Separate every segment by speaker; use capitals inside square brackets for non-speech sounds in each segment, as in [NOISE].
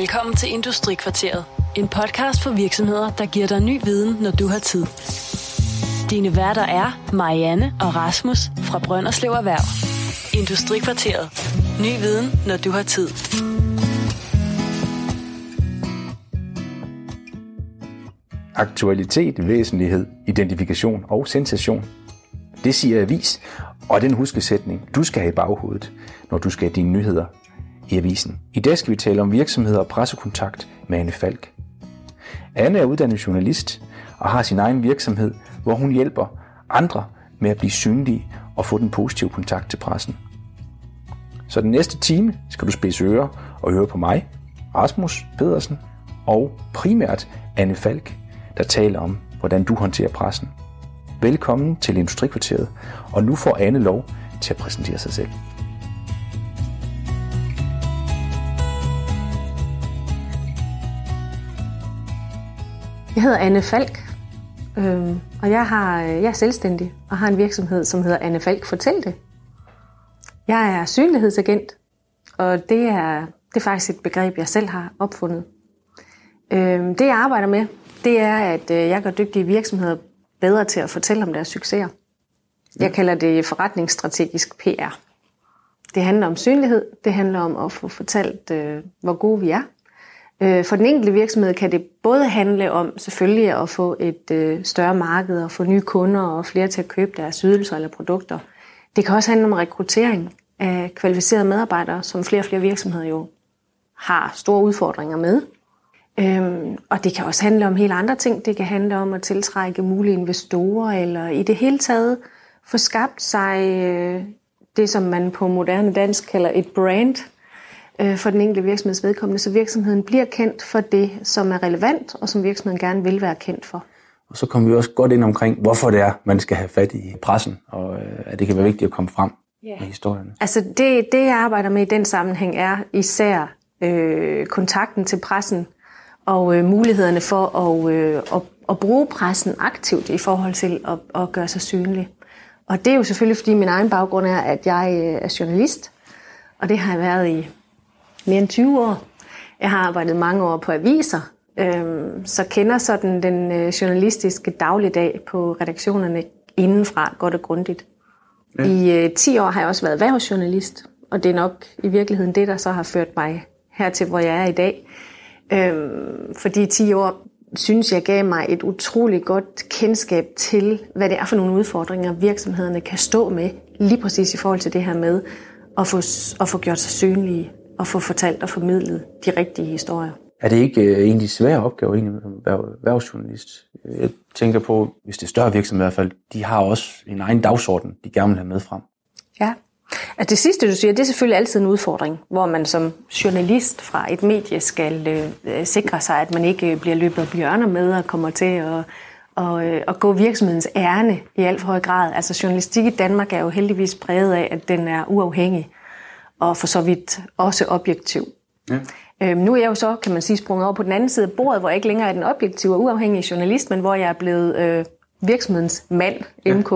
Speaker 1: Velkommen til Industrikvarteret. En podcast for virksomheder, der giver dig ny viden, når du har tid. Dine værter er Marianne og Rasmus fra Brønderslev Erhverv. Industrikvarteret. Ny viden, når du har tid.
Speaker 2: Aktualitet, væsentlighed, identifikation og sensation. Det siger avis, og den huskesætning, du skal have i baghovedet, når du skal have dine nyheder i avisen. I dag skal vi tale om virksomheder og pressekontakt med Anne Falk. Anne er uddannet journalist og har sin egen virksomhed, hvor hun hjælper andre med at blive synlige og få den positive kontakt til pressen. Så den næste time skal du spidse ører og høre på mig, Rasmus Pedersen, og primært Anne Falk, der taler om, hvordan du håndterer pressen. Velkommen til Industrikvarteret, og nu får Anne lov til at præsentere sig selv.
Speaker 3: Jeg hedder Anne Falk, øh, og jeg, har, jeg er selvstændig og har en virksomhed, som hedder Anne Falk Fortæl det. Jeg er synlighedsagent, og det er, det er faktisk et begreb, jeg selv har opfundet. Øh, det jeg arbejder med, det er, at øh, jeg gør dygtige virksomheder bedre til at fortælle om deres succeser. Jeg kalder det forretningsstrategisk PR. Det handler om synlighed, det handler om at få fortalt, øh, hvor gode vi er, Øh, Øh, for den enkelte virksomhed kan det både handle om selvfølgelig at få et øh, større marked og få nye kunder og flere til at købe deres ydelser eller produkter. Det kan også handle om rekruttering af kvalificerede medarbejdere, som flere og flere virksomheder jo har store udfordringer med. Øhm, og det kan også handle om helt andre ting. Det kan handle om at tiltrække mulige investorer, eller i det hele taget få skabt sig øh, det, som man på moderne dansk kalder et brand, øh, for den enkelte virksomheds vedkommende, så virksomheden bliver kendt for det, som er relevant, og som virksomheden gerne vil være kendt for.
Speaker 2: Og så kommer vi også godt ind omkring, hvorfor det er, man skal have fat i pressen, og øh, at det kan være vigtigt at komme frem yeah. med historierne.
Speaker 3: Altså det, det, jeg arbejder med i den sammenhæng, er især øh, kontakten til pressen, og øh, mulighederne for at, øh, at, at bruge pressen aktivt i forhold til at, at gøre sig synlig. Og det er jo selvfølgelig, fordi min egen baggrund er, at jeg øh, er journalist, og det har jeg været i mere end 20 år. Jeg har arbejdet mange år på aviser, øhm, så kender sådan den øh, journalistiske dagligdag på redaktionerne indenfra godt og grundigt. Ja. I øh, 10 år har jeg også været erhvervsjournalist, og det er nok i virkeligheden det, der så har ført mig hertil, hvor jeg er i dag. Øhm, fordi 10 år synes jeg gav mig et utroligt godt kendskab til, hvad det er for nogle udfordringer, virksomhederne kan stå med, lige præcis i forhold til det her med at få, at få gjort sig synlige at få fortalt og formidlet de rigtige historier.
Speaker 2: Er det ikke øh, en af de svære opgaver egentlig som erhvervsjournalist? Jeg tænker på, hvis det er større virksomheder i hvert fald, de har også en egen dagsorden, de gerne vil have med frem.
Speaker 3: Ja, Altså det sidste, du siger, det er selvfølgelig altid en udfordring, hvor man som journalist fra et medie skal øh, sikre sig, at man ikke bliver løbet af bjørner med og kommer til at, og, øh, at gå virksomhedens ærne i alt for høj grad. Altså journalistik i Danmark er jo heldigvis præget af, at den er uafhængig og for så vidt også objektiv. Ja. Øhm, nu er jeg jo så, kan man sige, sprunget over på den anden side af bordet, hvor jeg ikke længere er den objektive og uafhængige journalist, men hvor jeg er blevet øh, virksomhedens mand, MK,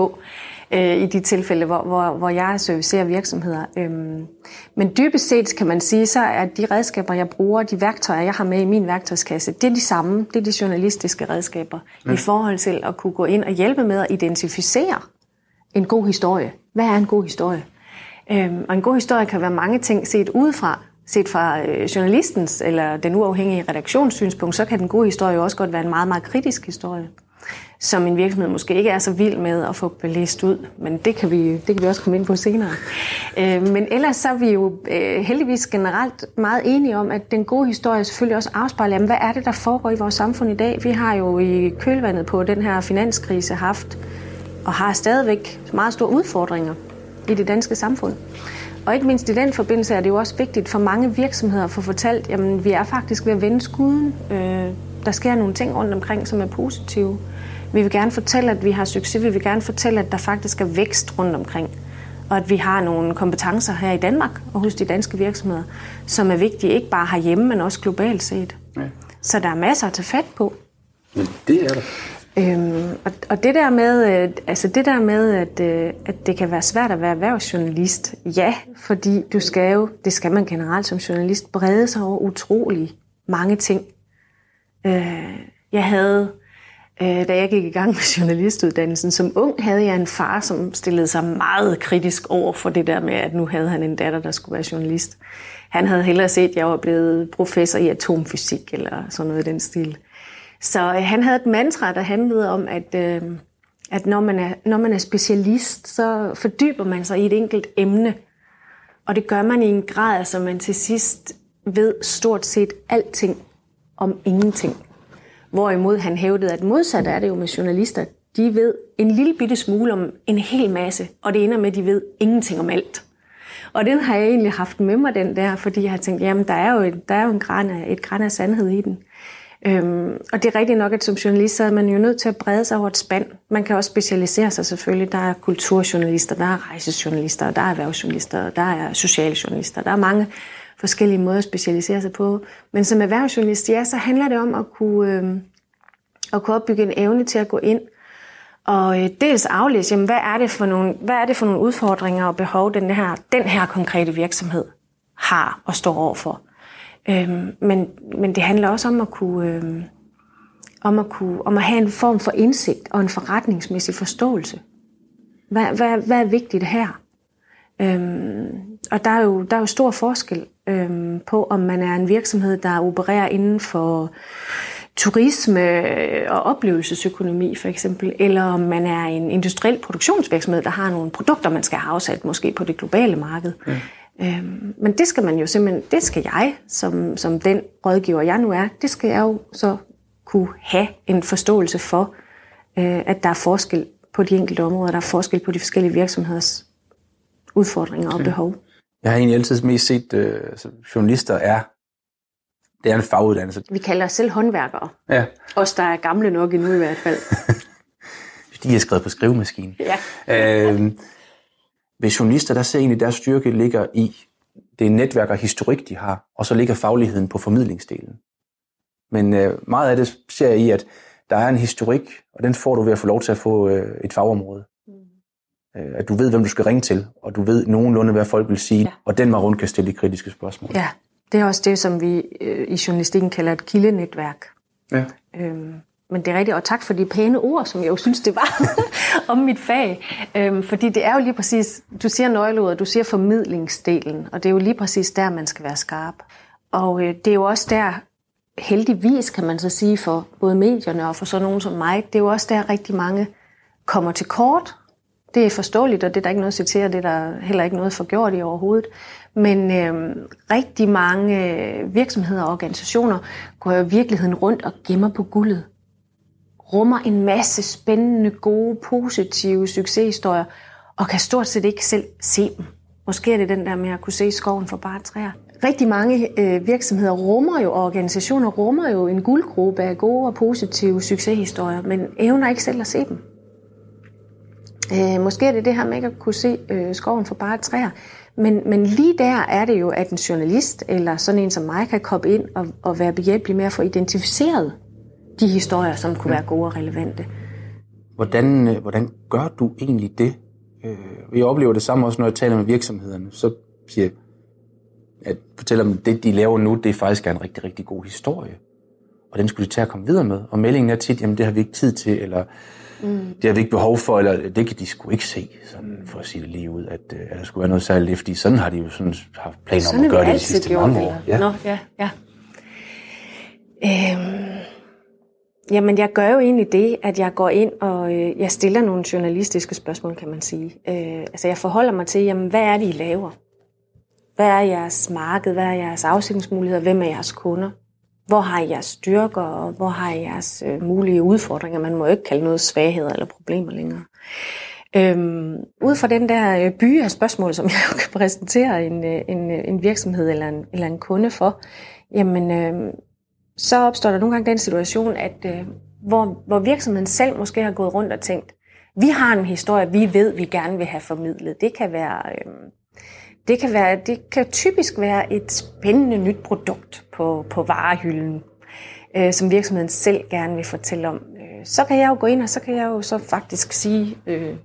Speaker 3: ja. øh, i de tilfælde, hvor, hvor, hvor jeg servicerer virksomheder. Øhm, men dybest set kan man sige, så er de redskaber, jeg bruger, de værktøjer, jeg har med i min værktøjskasse, det er de samme, det er de journalistiske redskaber, ja. i forhold til at kunne gå ind og hjælpe med at identificere en god historie. Hvad er en god historie? Øhm, og en god historie kan være mange ting set udefra. Set fra øh, journalistens eller den uafhængige redaktionssynspunkt, så kan den gode historie jo også godt være en meget, meget kritisk historie som en virksomhed måske ikke er så vild med at få belæst ud. Men det kan vi, det kan vi også komme ind på senere. Øh, men ellers så er vi jo øh, heldigvis generelt meget enige om, at den gode historie selvfølgelig også afspejler, jamen, hvad er det, der foregår i vores samfund i dag? Vi har jo i kølvandet på den her finanskrise haft og har stadigvæk meget store udfordringer i det danske samfund. Og ikke mindst i den forbindelse er det jo også vigtigt for mange virksomheder at få fortalt, at vi er faktisk ved at vende skuden. Øh, der sker nogle ting rundt omkring, som er positive. Vi vil gerne fortælle, at vi har succes. Vi vil gerne fortælle, at der faktisk er vækst rundt omkring. Og at vi har nogle kompetencer her i Danmark og hos de danske virksomheder, som er vigtige ikke bare herhjemme, men også globalt set. Ja. Så der er masser at tage fat på.
Speaker 2: Men det er der.
Speaker 3: Øhm, og, og det der med, øh, altså det der med at, øh, at det kan være svært at være erhvervsjournalist, ja, fordi du skal jo, det skal man generelt som journalist, brede sig over utrolig mange ting. Øh, jeg havde, øh, da jeg gik i gang med journalistuddannelsen, som ung havde jeg en far, som stillede sig meget kritisk over for det der med, at nu havde han en datter, der skulle være journalist. Han havde hellere set, at jeg var blevet professor i atomfysik eller sådan noget i den stil. Så øh, han havde et mantra, der handlede om, at, øh, at når, man er, når man er specialist, så fordyber man sig i et enkelt emne. Og det gør man i en grad, så man til sidst ved stort set alting om ingenting. Hvorimod han hævdede, at modsat er det jo med journalister. De ved en lille bitte smule om en hel masse, og det ender med, at de ved ingenting om alt. Og den har jeg egentlig haft med mig, den der, fordi jeg har tænkt, jamen der er jo, et, der er jo en græn af, et græn af sandhed i den. Øhm, og det er rigtigt nok, at som journalist, så er man jo nødt til at brede sig over et spand. Man kan også specialisere sig selvfølgelig. Der er kulturjournalister, der er rejsejournalister, der er erhvervsjournalister, der er socialjournalister. Der er mange forskellige måder at specialisere sig på. Men som erhvervsjournalist, ja, så handler det om at kunne, øhm, at kunne opbygge en evne til at gå ind og øh, dels aflæse, jamen, hvad, er det for nogle, hvad er det for nogle udfordringer og behov, den her, den her konkrete virksomhed har og står overfor. Øhm, men, men det handler også om at kunne, øhm, om at kunne om at have en form for indsigt og en forretningsmæssig forståelse. Hvad, hvad, hvad er vigtigt her? Øhm, og der er, jo, der er jo stor forskel øhm, på, om man er en virksomhed, der opererer inden for turisme og oplevelsesøkonomi for eksempel, eller om man er en industriel produktionsvirksomhed, der har nogle produkter, man skal have afsat måske på det globale marked. Ja. Øhm, men det skal man jo simpelthen, det skal jeg, som, som den rådgiver jeg nu er, det skal jeg jo så kunne have en forståelse for, øh, at der er forskel på de enkelte områder, der er forskel på de forskellige virksomheders udfordringer og behov.
Speaker 2: Jeg har egentlig altid mest set, øh, journalister er, det er en faguddannelse.
Speaker 3: Vi kalder os selv håndværkere.
Speaker 2: Ja.
Speaker 3: Os, der er gamle nok endnu i hvert fald. [LAUGHS]
Speaker 2: de er skrevet på skrivemaskinen.
Speaker 3: Ja.
Speaker 2: øh, ved journalister, der ser egentlig, deres styrke ligger i det netværk og historik, de har, og så ligger fagligheden på formidlingsdelen. Men øh, meget af det ser jeg i, at der er en historik, og den får du ved at få lov til at få øh, et fagområde. Mm. Øh, at du ved, hvem du skal ringe til, og du ved nogenlunde, hvad folk vil sige, ja. og den var rundt kan stille de kritiske spørgsmål.
Speaker 3: Ja, det er også det, som vi øh, i journalistikken kalder et kildenetværk.
Speaker 2: Ja.
Speaker 3: Øhm, men det er rigtigt, og tak for de pæne ord, som jeg jo synes, det var [LAUGHS] om mit fag. Øhm, fordi det er jo lige præcis, du siger nøgleordet, du siger formidlingsdelen, og det er jo lige præcis der, man skal være skarp. Og øh, det er jo også der, heldigvis kan man så sige for både medierne og for sådan nogen som mig, det er jo også der rigtig mange kommer til kort. Det er forståeligt, og det er der ikke noget at citere, det er der heller ikke noget forgjort i overhovedet. Men øh, rigtig mange øh, virksomheder og organisationer går jo i virkeligheden rundt og gemmer på guldet rummer en masse spændende, gode, positive succeshistorier, og kan stort set ikke selv se dem. Måske er det den der med at kunne se skoven for bare træer. Rigtig mange øh, virksomheder rummer jo, og organisationer rummer jo en guldgruppe af gode og positive succeshistorier, men evner ikke selv at se dem. Øh, måske er det det her med ikke at kunne se øh, skoven for bare træer. Men, men lige der er det jo, at en journalist eller sådan en som mig kan komme ind og, og være behjælpelig med at få identificeret de historier, som kunne være gode og relevante.
Speaker 2: Hvordan, øh, hvordan gør du egentlig det? Øh, jeg oplever det samme også, når jeg taler med virksomhederne. Så siger jeg, at fortæller dem, at det, de laver nu, det er faktisk en rigtig, rigtig god historie. Og den skulle de tage at komme videre med. Og meldingen er tit, jamen det har vi ikke tid til, eller mm. det har vi ikke behov for, eller det kan de sgu ikke se, sådan for at sige det lige ud, at, øh, at der skulle være noget særligt, fordi sådan har de jo sådan haft planer sådan om at gøre det de sidste mange år.
Speaker 3: Ja. Nå, ja, ja. Øhm, Jamen, jeg gør jo egentlig det, at jeg går ind og øh, jeg stiller nogle journalistiske spørgsmål, kan man sige. Øh, altså, jeg forholder mig til, jamen, hvad er det, I laver? Hvad er jeres marked? Hvad er jeres afsætningsmuligheder? Hvem er jeres kunder? Hvor har I jeres styrker, og hvor har I jeres øh, mulige udfordringer? Man må jo ikke kalde noget svagheder eller problemer længere. Øhm, ud fra den der øh, by af spørgsmål, som [LAUGHS] jeg jo kan præsentere en, øh, en, øh, en virksomhed eller en, eller en kunde for, jamen, øh, så opstår der nogle gange den situation, at øh, hvor, hvor virksomheden selv måske har gået rundt og tænkt, vi har en historie, vi ved, vi gerne vil have formidlet. Det kan være, øh, det kan være, det kan typisk være et spændende nyt produkt på, på varehylden, øh, som virksomheden selv gerne vil fortælle om. Øh, så kan jeg jo gå ind, og så kan jeg jo så faktisk sige øh,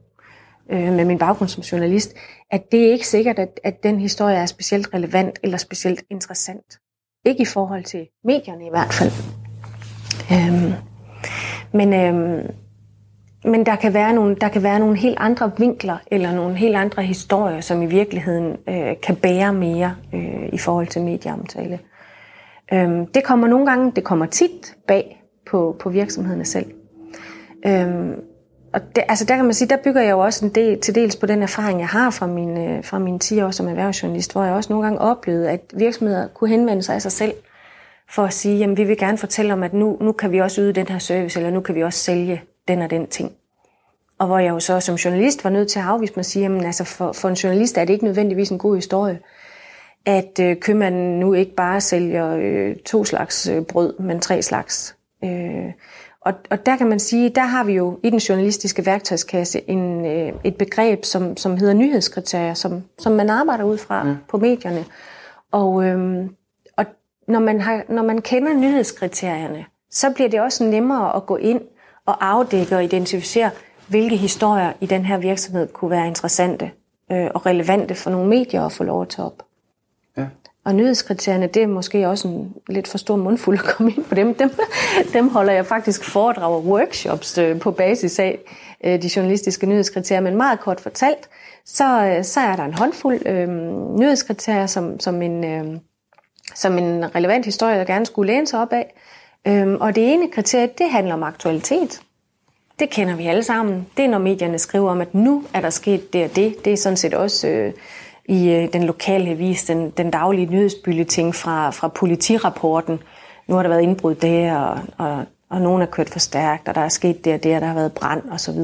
Speaker 3: øh, med min baggrund som journalist, at det er ikke sikkert, at, at den historie er specielt relevant eller specielt interessant ikke i forhold til medierne i hvert fald. Øhm, men, øhm, men der kan, være nogle, der kan være nogle helt andre vinkler, eller nogle helt andre historier, som i virkeligheden øh, kan bære mere øh, i forhold til medieomtale. Øhm, det kommer nogle gange, det kommer tit bag på, på virksomhederne selv. Øhm, og det, altså der kan man sige, der bygger jeg jo også en del, til dels på den erfaring, jeg har fra mine, øh, fra mine 10 år som erhvervsjournalist, hvor jeg også nogle gange oplevede, at virksomheder kunne henvende sig af sig selv for at sige, jamen vi vil gerne fortælle om, at nu, nu kan vi også yde den her service, eller nu kan vi også sælge den og den ting. Og hvor jeg jo så som journalist var nødt til at afvise mig og sige, jamen altså for, for en journalist er det ikke nødvendigvis en god historie, at øh, købmanden nu ikke bare sælger øh, to slags øh, brød, men tre slags. Øh, og, og der kan man sige, der har vi jo i den journalistiske værktøjskasse en, øh, et begreb, som, som hedder nyhedskriterier, som, som man arbejder ud fra ja. på medierne. Og, øh, og når, man har, når man kender nyhedskriterierne, så bliver det også nemmere at gå ind og afdække og identificere, hvilke historier i den her virksomhed kunne være interessante øh, og relevante for nogle medier at få lov at tage op. Og nyhedskriterierne, det er måske også en lidt for stor mundfuld at komme ind på dem. Dem, dem holder jeg faktisk foredrag og workshops øh, på basis af øh, de journalistiske nyhedskriterier. Men meget kort fortalt, så, øh, så er der en håndfuld øh, nyhedskriterier, som, som, en, øh, som en relevant historie, der gerne skulle læne sig op af. Øh, og det ene kriterie, det handler om aktualitet. Det kender vi alle sammen. Det er, når medierne skriver om, at nu er der sket det og det. Det er sådan set også øh, i øh, den lokale avis, den, den daglige nyhedsbylleting fra, fra politirapporten. Nu har der været indbrud der, og, og, og nogen er kørt for stærkt, og der er sket det og det, og der har været brand osv.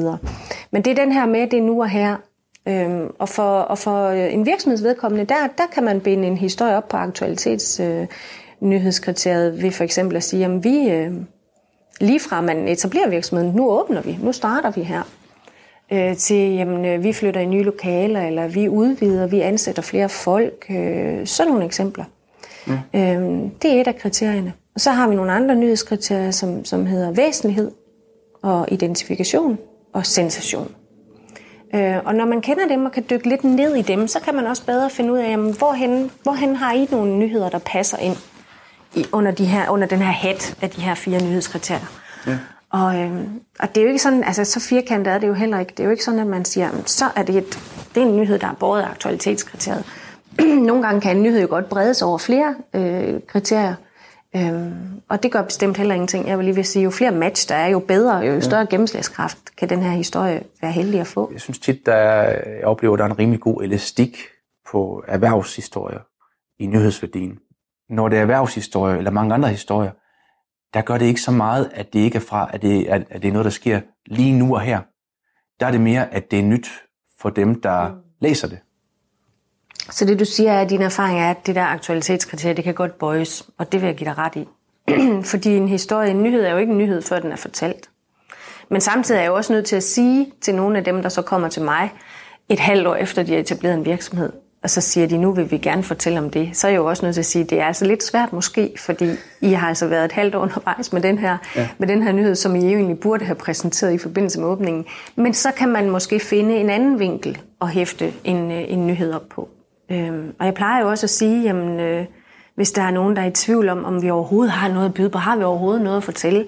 Speaker 3: Men det er den her med, det er nu og her. Øhm, og, for, og for øh, en virksomhedsvedkommende, der, der kan man binde en historie op på aktualitets øh, nyhedskriteriet ved for eksempel at sige, at vi, øh, lige fra man etablerer virksomheden, nu åbner vi, nu starter vi her, øh, til jamen, øh, vi flytter i nye lokaler, eller vi udvider, vi ansætter flere folk. Øh, sådan nogle eksempler. Mm. Øh, det er et af kriterierne. Og så har vi nogle andre nyhedskriterier, som, som hedder væsentlighed og identifikation og sensation. Øh, og når man kender dem og kan dykke lidt ned i dem, så kan man også bedre finde ud af, jamen, hvorhen, hvorhen har I nogle nyheder, der passer ind i, under, de her, under den her hat af de her fire nyhedskriterier. Ja. Og, øh, og det er jo ikke sådan, altså så firkantet er det jo heller ikke. Det er jo ikke sådan, at man siger, så er det, et, det er en nyhed, der er båret af aktualitetskriteriet. [CLEARS THROAT] Nogle gange kan en nyhed jo godt bredes over flere øh, kriterier. Øhm, og det gør bestemt heller ingenting. Jeg vil lige vil sige, jo flere match der er, jo bedre, jo større gennemslagskraft kan den her historie være heldig at få.
Speaker 2: Jeg synes tit, der er, jeg oplever, der er en rimelig god elastik på erhvervshistorier i nyhedsværdien når det er erhvervshistorie eller mange andre historier, der gør det ikke så meget, at det ikke er fra, at det, at, at det er noget, der sker lige nu og her. Der er det mere, at det er nyt for dem, der mm. læser det.
Speaker 3: Så det du siger er, at din erfaring er, at det der aktualitetskriterie, det kan godt bøjes, og det vil jeg give dig ret i. [CLEARS THROAT] Fordi en historie, en nyhed er jo ikke en nyhed, før den er fortalt. Men samtidig er jeg jo også nødt til at sige til nogle af dem, der så kommer til mig, et halvt år efter de har etableret en virksomhed, og så siger de, nu vil vi gerne fortælle om det, så er jeg jo også nødt til at sige, at det er altså lidt svært måske, fordi I har altså været et halvt år undervejs med den her, ja. med den her nyhed, som I jo egentlig burde have præsenteret i forbindelse med åbningen. Men så kan man måske finde en anden vinkel og hæfte en, øh, en nyhed op på. Øhm, og jeg plejer jo også at sige, jamen, øh, hvis der er nogen, der er i tvivl om, om vi overhovedet har noget at byde på, har vi overhovedet noget at fortælle,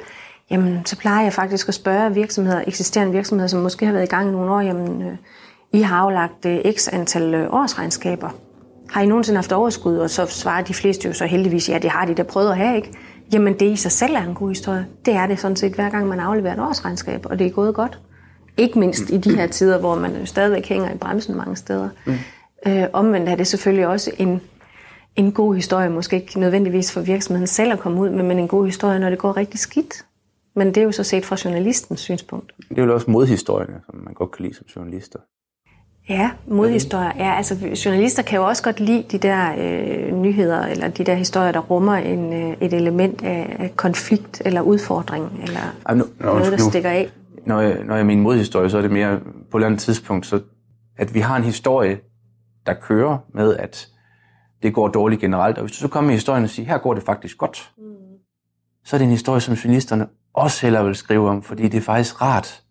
Speaker 3: jamen, så plejer jeg faktisk at spørge virksomheder, eksisterende virksomheder, som måske har været i gang i nogle år, jamen, øh, i har aflagt øh, x antal øh, årsregnskaber. Har I nogensinde haft overskud? Og så svarer de fleste jo så heldigvis, ja, det har de da prøvet at have, ikke? Jamen, det i sig selv er en god historie. Det er det sådan set, hver gang man afleverer et årsregnskab, og det er gået godt. Ikke mindst i de her tider, hvor man stadigvæk hænger i bremsen mange steder. Mm. Øh, omvendt er det selvfølgelig også en, en god historie, måske ikke nødvendigvis for virksomheden selv at komme ud med, men en god historie, når det går rigtig skidt. Men det er jo så set fra journalistens synspunkt.
Speaker 2: Det er jo også modhistorierne, som man godt kan lide som journalister.
Speaker 3: Ja, modhistorier. Ja, altså journalister kan jo også godt lide de der øh, nyheder, eller de der historier, der rummer en, øh, et element af, af konflikt, eller udfordring, eller Ej, nu, noget, der nu, stikker af.
Speaker 2: Når jeg, når jeg min modhistorie, så er det mere på et eller andet tidspunkt, så at vi har en historie, der kører med, at det går dårligt generelt. Og hvis du så kommer i historien og siger, her går det faktisk godt, mm. så er det en historie, som journalisterne også hellere vil skrive om, fordi det er faktisk rart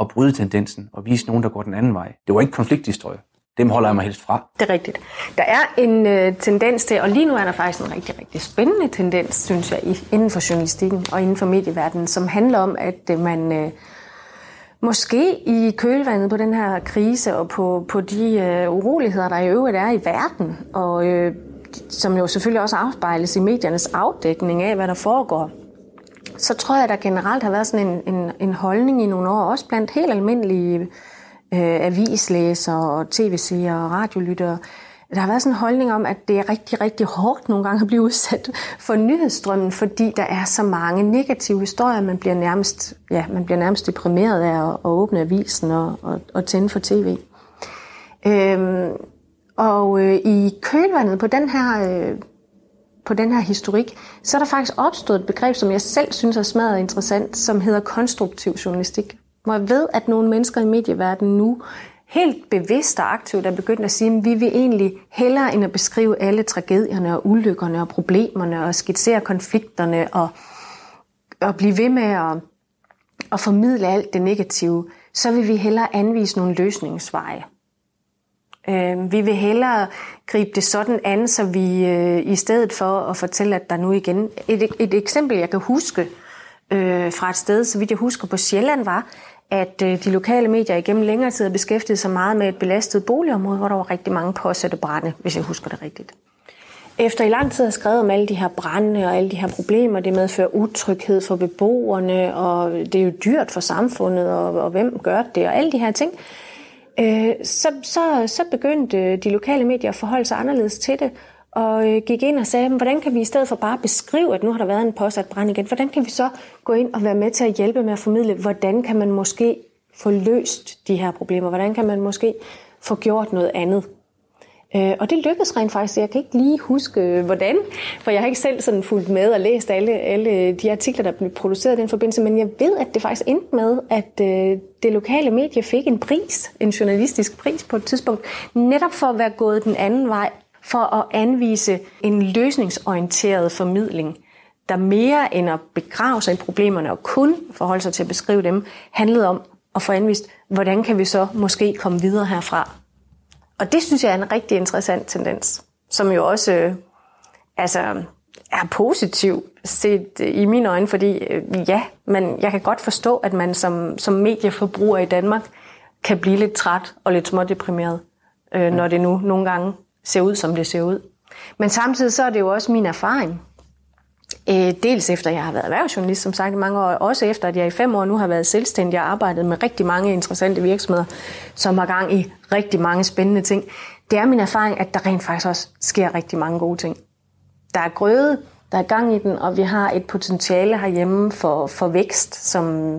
Speaker 2: at bryde tendensen og vise nogen, der går den anden vej. Det var ikke konflikthistorie. dem holder jeg mig helst fra.
Speaker 3: Det er rigtigt. Der er en øh, tendens til, og lige nu er der faktisk en rigtig, rigtig spændende tendens, synes jeg, inden for journalistikken og inden for medieverdenen, som handler om, at øh, man øh, måske i kølvandet på den her krise og på, på de øh, uroligheder, der i øvrigt er i verden, og øh, som jo selvfølgelig også afspejles i mediernes afdækning af, hvad der foregår, så tror jeg, der generelt har været sådan en, en, en holdning i nogle år, også blandt helt almindelige øh, avislæsere og tv-seere og radiolyttere, der har været sådan en holdning om, at det er rigtig, rigtig hårdt nogle gange at blive udsat for nyhedsstrømmen, fordi der er så mange negative historier, man bliver nærmest, ja, man bliver nærmest deprimeret af at, at åbne avisen og, og, og tænde for tv. Øhm, og øh, i kølvandet på den her øh, på den her historik, så er der faktisk opstået et begreb, som jeg selv synes er smadret interessant, som hedder konstruktiv journalistik. Hvor jeg ved, at nogle mennesker i medieverdenen nu helt bevidst og aktivt er begyndt at sige, at vi vil egentlig hellere end at beskrive alle tragedierne og ulykkerne og problemerne og skitsere konflikterne og, og blive ved med at, at formidle alt det negative, så vil vi hellere anvise nogle løsningsveje. Øh, vi vil hellere gribe det sådan an, så vi øh, i stedet for at fortælle, at der nu igen... Et, et eksempel, jeg kan huske øh, fra et sted, så vidt jeg husker på Sjælland, var, at øh, de lokale medier igennem længere tid har beskæftiget sig meget med et belastet boligområde, hvor der var rigtig mange påsatte brænde, hvis jeg husker det rigtigt. Efter i lang tid har skrevet om alle de her brænde og alle de her problemer, det medfører utryghed for beboerne, og det er jo dyrt for samfundet, og, og hvem gør det, og alle de her ting, øh, Øh, så, så, så begyndte de lokale medier at forholde sig anderledes til det, og øh, gik ind og sagde, hvordan kan vi i stedet for bare beskrive, at nu har der været en påsat brand igen, hvordan kan vi så gå ind og være med til at hjælpe med at formidle, hvordan kan man måske få løst de her problemer, hvordan kan man måske få gjort noget andet. Øh, og det lykkedes rent faktisk. Jeg kan ikke lige huske, øh, hvordan, for jeg har ikke selv sådan fulgt med og læst alle, alle de artikler, der blev produceret i den forbindelse, men jeg ved, at det faktisk endte med, at øh, det lokale medie fik en pris, en journalistisk pris på et tidspunkt, netop for at være gået den anden vej, for at anvise en løsningsorienteret formidling, der mere end at begrave sig i problemerne og kun forholde sig til at beskrive dem, handlede om at få anvist, hvordan kan vi så måske komme videre herfra. Og det synes jeg er en rigtig interessant tendens, som jo også øh, altså, er positiv set i mine øjne, fordi øh, ja, men jeg kan godt forstå, at man som, som medieforbruger i Danmark kan blive lidt træt og lidt smådeprimeret, øh, når det nu nogle gange ser ud, som det ser ud. Men samtidig så er det jo også min erfaring, øh, dels efter jeg har været erhvervsjournalist, som sagt i mange år, også efter at jeg i fem år nu har været selvstændig og arbejdet med rigtig mange interessante virksomheder, som har gang i rigtig mange spændende ting. Det er min erfaring, at der rent faktisk også sker rigtig mange gode ting. Der er grøde, der er gang i den, og vi har et potentiale herhjemme for, for vækst, som,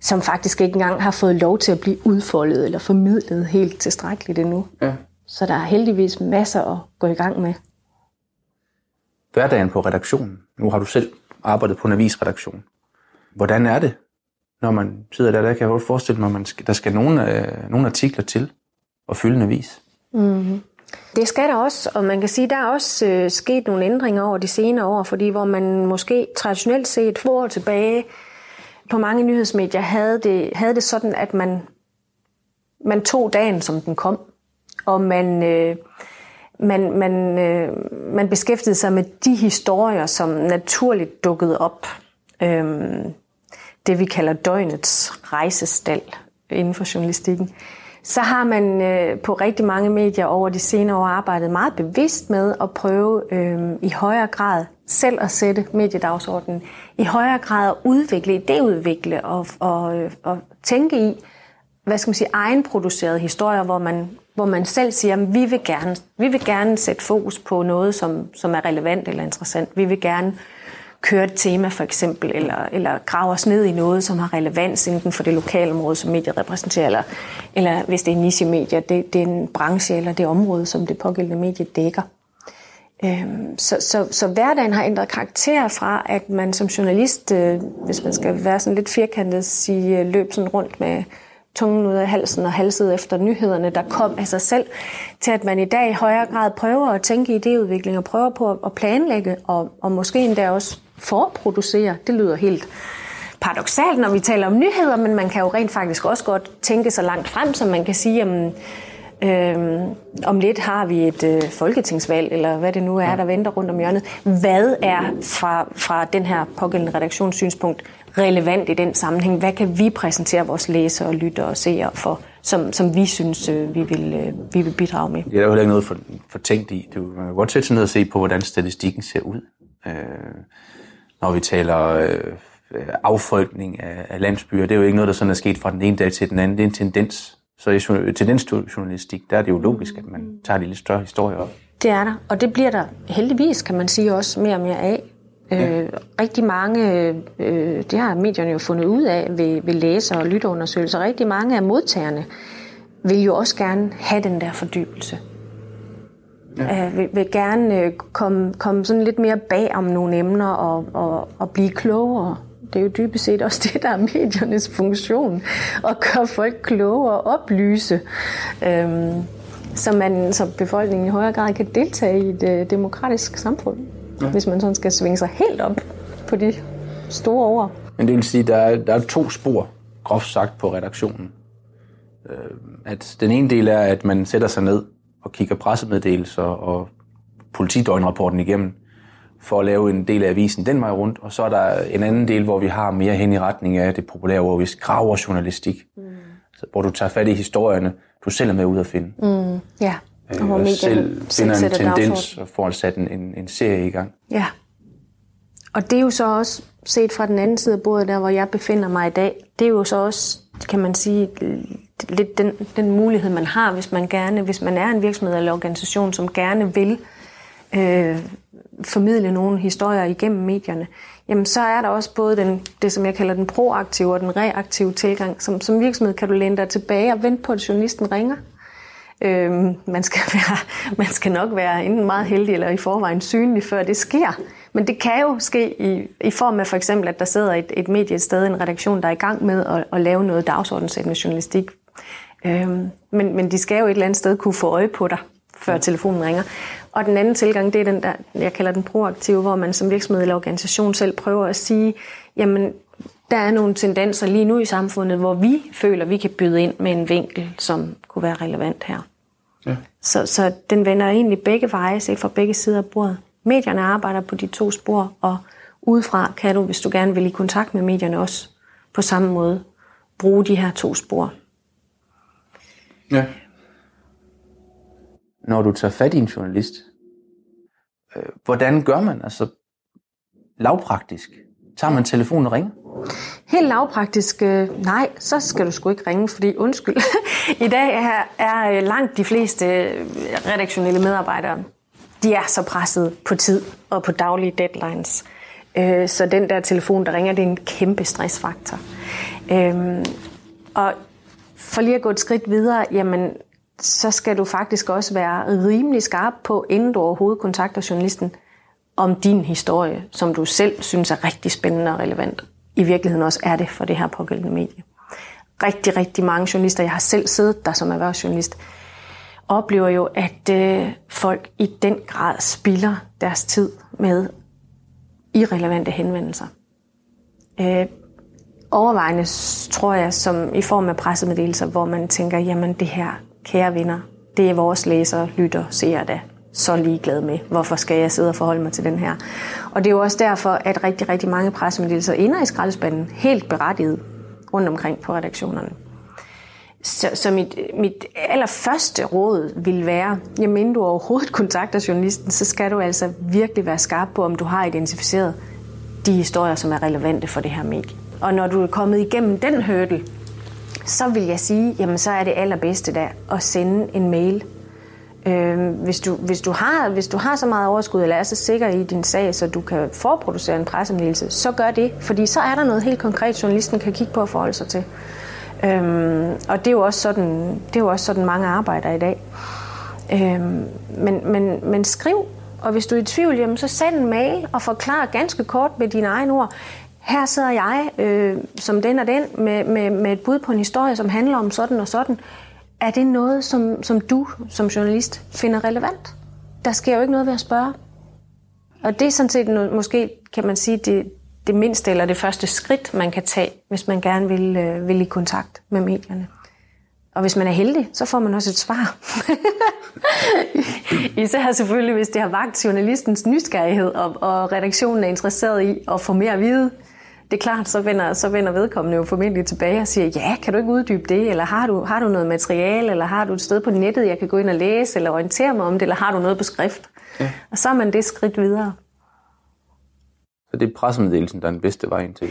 Speaker 3: som faktisk ikke engang har fået lov til at blive udfoldet eller formidlet helt tilstrækkeligt endnu. Ja. Så der er heldigvis masser at gå i gang med.
Speaker 2: Hverdagen på redaktionen. Nu har du selv arbejdet på en avisredaktion. Hvordan er det, når man sidder der? Der kan jeg godt forestille mig, at man skal, der skal nogle, øh, nogle artikler til at fylde en avis.
Speaker 3: Mm-hmm. Det skal der også, og man kan sige, at der er også øh, sket nogle ændringer over de senere år, fordi hvor man måske traditionelt set for år tilbage på mange nyhedsmedier havde det, havde det sådan, at man, man tog dagen, som den kom og man, øh, man, man, øh, man beskæftigede sig med de historier, som naturligt dukkede op. Øhm, det vi kalder døgnets rejsestal inden for journalistikken. Så har man øh, på rigtig mange medier over de senere år arbejdet meget bevidst med at prøve øh, i højere grad selv at sætte mediedagsordenen, i højere grad at udvikle, idéudvikle og, og, øh, og tænke i, hvad skal man sige, egenproducerede historier, hvor man hvor man selv siger, at vi vil gerne, vi vil gerne sætte fokus på noget, som, som er relevant eller interessant. Vi vil gerne køre et tema for eksempel, eller, eller grave os ned i noget, som har relevans inden for det lokale område, som mediet repræsenterer, eller, eller hvis det er niche-medier, det, det er en branche eller det område, som det pågældende medie dækker. Øhm, så, så, så hverdagen har ændret karakter fra, at man som journalist, øh, hvis man skal være sådan lidt firkantet, sige, øh, løb sådan rundt med tungen ud af halsen og halset efter nyhederne, der kom af sig selv, til at man i dag i højere grad prøver at tænke idéudvikling og prøver på at planlægge og, og måske endda også forproducere. Det lyder helt paradoxalt, når vi taler om nyheder, men man kan jo rent faktisk også godt tænke så langt frem, som man kan sige, jamen, Øhm, om lidt har vi et øh, folketingsvalg, eller hvad det nu er, der venter rundt om hjørnet. Hvad er fra, fra den her pågældende redaktionssynspunkt relevant i den sammenhæng? Hvad kan vi præsentere vores læsere, lyttere og seere for, som, som vi synes, øh, vi, vil, øh, vi vil bidrage med?
Speaker 2: Det er jo heller ikke noget for, for tænkt i. Du, man kan godt sætte sig ned og se på, hvordan statistikken ser ud. Øh, når vi taler øh, affolkning af, af landsbyer, det er jo ikke noget, der sådan er sket fra den ene dag til den anden. Det er en tendens. Så i tendensjournalistik, der er det jo logisk, at man tager de lidt større historier op.
Speaker 3: Det er der, og det bliver der heldigvis, kan man sige, også mere og mere af. Ja. Øh, rigtig mange, øh, det har medierne jo fundet ud af ved, ved læser- og lytteundersøgelser, rigtig mange af modtagerne vil jo også gerne have den der fordybelse. Ja. Øh, vil, vil gerne øh, komme, komme sådan lidt mere bag om nogle emner og, og, og blive klogere. Det er jo dybest set også det, der er mediernes funktion. At gøre folk klogere og oplyse. Øhm, så man som befolkningen i højere grad kan deltage i et øh, demokratisk samfund. Ja. Hvis man sådan skal svinge sig helt op på de store ord.
Speaker 2: Men det vil sige, at der er, der er to spor, groft sagt, på redaktionen. Øh, at den ene del er, at man sætter sig ned og kigger pressemeddelelser og politidøgnrapporten igennem, for at lave en del af avisen den vej rundt, og så er der en anden del, hvor vi har mere hen i retning af det populære hvor vi graver journalistik, mm. altså, hvor du tager fat i historierne, du selv er med ud at finde.
Speaker 3: Mm. Ja,
Speaker 2: og hvor øh, selv finder en tendens og får sat en, en, en serie i gang.
Speaker 3: Ja, og det er jo så også set fra den anden side af bordet, der hvor jeg befinder mig i dag, det er jo så også, kan man sige, lidt den, den mulighed, man har, hvis man gerne, hvis man er en virksomhed eller organisation, som gerne vil øh, formidle nogle historier igennem medierne, jamen så er der også både den, det, som jeg kalder den proaktive og den reaktive tilgang. Som, som virksomhed kan du læne dig tilbage og vente på, at journalisten ringer. Øh, man, skal [LAUGHS] være, man skal nok være enten meget heldig eller i forvejen synlig, før det sker. Men det kan jo ske i, i form af for eksempel, at der sidder et, et medie et sted, en redaktion, der er i gang med at, at lave noget dagsordenssættende journalistik. Øh, men, men de skal jo et eller andet sted kunne få øje på dig, før telefonen ringer. Og den anden tilgang, det er den der, jeg kalder den proaktive, hvor man som virksomhed eller organisation selv prøver at sige, jamen, der er nogle tendenser lige nu i samfundet, hvor vi føler, vi kan byde ind med en vinkel, som kunne være relevant her. Ja. Så, så den vender egentlig begge veje, set fra begge sider af bordet. Medierne arbejder på de to spor, og udefra kan du, hvis du gerne vil i kontakt med medierne også, på samme måde bruge de her to spor.
Speaker 2: Ja når du tager fat i en journalist, øh, hvordan gør man altså lavpraktisk? Tager man telefonen og ringer?
Speaker 3: Helt lavpraktisk, øh, nej, så skal du sgu ikke ringe, fordi undskyld. [LAUGHS] I dag er, er øh, langt de fleste øh, redaktionelle medarbejdere, de er så presset på tid og på daglige deadlines. Øh, så den der telefon, der ringer, det er en kæmpe stressfaktor. Øh, og for lige at gå et skridt videre, jamen så skal du faktisk også være rimelig skarp på, inden du overhovedet kontakter journalisten, om din historie, som du selv synes er rigtig spændende og relevant. I virkeligheden også er det for det her pågældende medie. Rigtig, rigtig mange journalister, jeg har selv siddet der som erhvervsjournalist, oplever jo, at øh, folk i den grad spilder deres tid med irrelevante henvendelser. Øh, overvejende tror jeg, som i form af pressemeddelelser, hvor man tænker, jamen det her, kære venner, det er vores læsere, lytter, ser da så ligeglad med. Hvorfor skal jeg sidde og forholde mig til den her? Og det er jo også derfor, at rigtig, rigtig mange pressemeddelelser ender i skraldespanden, helt berettiget rundt omkring på redaktionerne. Så, så mit, mit allerførste råd vil være, jamen du overhovedet kontakter journalisten, så skal du altså virkelig være skarp på, om du har identificeret de historier, som er relevante for det her medie. Og når du er kommet igennem den hurdle, så vil jeg sige, jamen så er det allerbedste der at sende en mail. Øh, hvis, du, hvis, du har, hvis du har så meget overskud, eller er så sikker i din sag, så du kan forproducere en pressemeddelelse, så gør det, fordi så er der noget helt konkret, journalisten kan kigge på og forholde sig til. Øhm, og det er, jo også sådan, det er jo også sådan, mange arbejder i dag. Øhm, men, men, men skriv, og hvis du er i tvivl, jamen, så send en mail og forklar ganske kort med dine egne ord her sidder jeg øh, som den og den med, med, med et bud på en historie, som handler om sådan og sådan. Er det noget, som, som du som journalist finder relevant? Der sker jo ikke noget ved at spørge. Og det er sådan set noget, måske, kan man sige, det, det mindste eller det første skridt, man kan tage, hvis man gerne vil, øh, vil i kontakt med medierne. Og hvis man er heldig, så får man også et svar. [LAUGHS] Især selvfølgelig, hvis det har vagt journalistens nysgerrighed, og, og redaktionen er interesseret i at få mere at vide. Det er klart, så vender, så vender vedkommende jo formentlig tilbage og siger, ja, kan du ikke uddybe det? Eller har du, har du noget materiale? Eller har du et sted på nettet, jeg kan gå ind og læse? Eller orientere mig om det? Eller har du noget på skrift? Ja. Og så er man det skridt videre.
Speaker 2: Så det er pressemeddelelsen, der er den bedste vej ind til?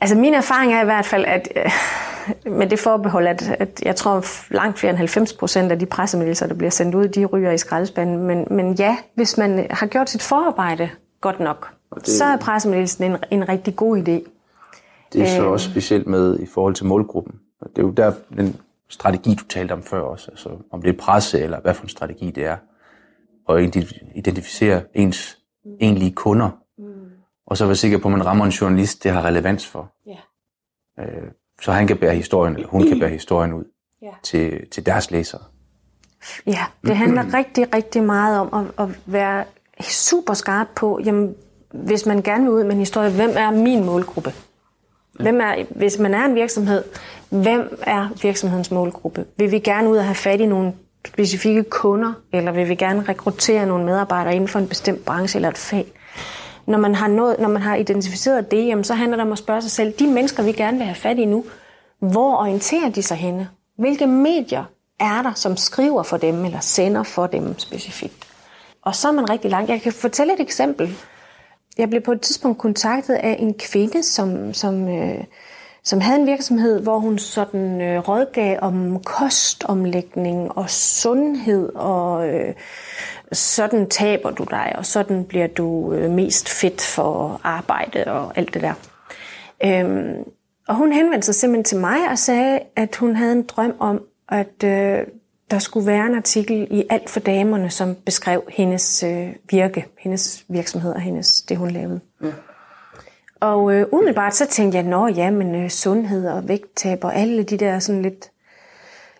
Speaker 3: Altså min erfaring er i hvert fald, at øh, med det forbehold, at, at jeg tror langt flere end 90 procent af de pressemeddelelser, der bliver sendt ud, de ryger i skraldespanden. Men, men ja, hvis man har gjort sit forarbejde godt nok, det, så er pressemeddelelsen en, en rigtig god idé.
Speaker 2: Det er så øh, også specielt med i forhold til målgruppen. Det er jo der den strategi, du talte om før også, altså om det er presse eller hvad for en strategi det er, og identificere ens egentlige kunder, mm. og så være sikker på, at man rammer en journalist, det har relevans for. Yeah. Øh, så han kan bære historien, eller hun kan bære historien ud yeah. til, til deres læsere.
Speaker 3: Ja, det handler [CLEARS THROAT] rigtig, rigtig meget om at, at være super skarp på, jamen, hvis man gerne vil ud med en historie, hvem er min målgruppe? Hvem er, hvis man er en virksomhed, hvem er virksomhedens målgruppe? Vil vi gerne ud og have fat i nogle specifikke kunder, eller vil vi gerne rekruttere nogle medarbejdere inden for en bestemt branche eller et fag? Når man har, nået, når man har identificeret det, jamen, så handler det om at spørge sig selv, de mennesker, vi gerne vil have fat i nu, hvor orienterer de sig henne? Hvilke medier er der, som skriver for dem, eller sender for dem specifikt? Og så er man rigtig langt. Jeg kan fortælle et eksempel. Jeg blev på et tidspunkt kontaktet af en kvinde, som, som, øh, som havde en virksomhed, hvor hun sådan øh, rådgav om kostomlægning og sundhed, og øh, sådan taber du dig, og sådan bliver du øh, mest fedt for arbejde og alt det der. Øhm, og hun henvendte sig simpelthen til mig og sagde, at hun havde en drøm om, at øh, der skulle være en artikel i Alt for Damerne, som beskrev hendes øh, virke, hendes virksomhed og hendes, det, hun lavede. Ja. Og øh, umiddelbart så tænkte jeg, nå ja, men øh, sundhed og vægttab og alle de der sådan lidt,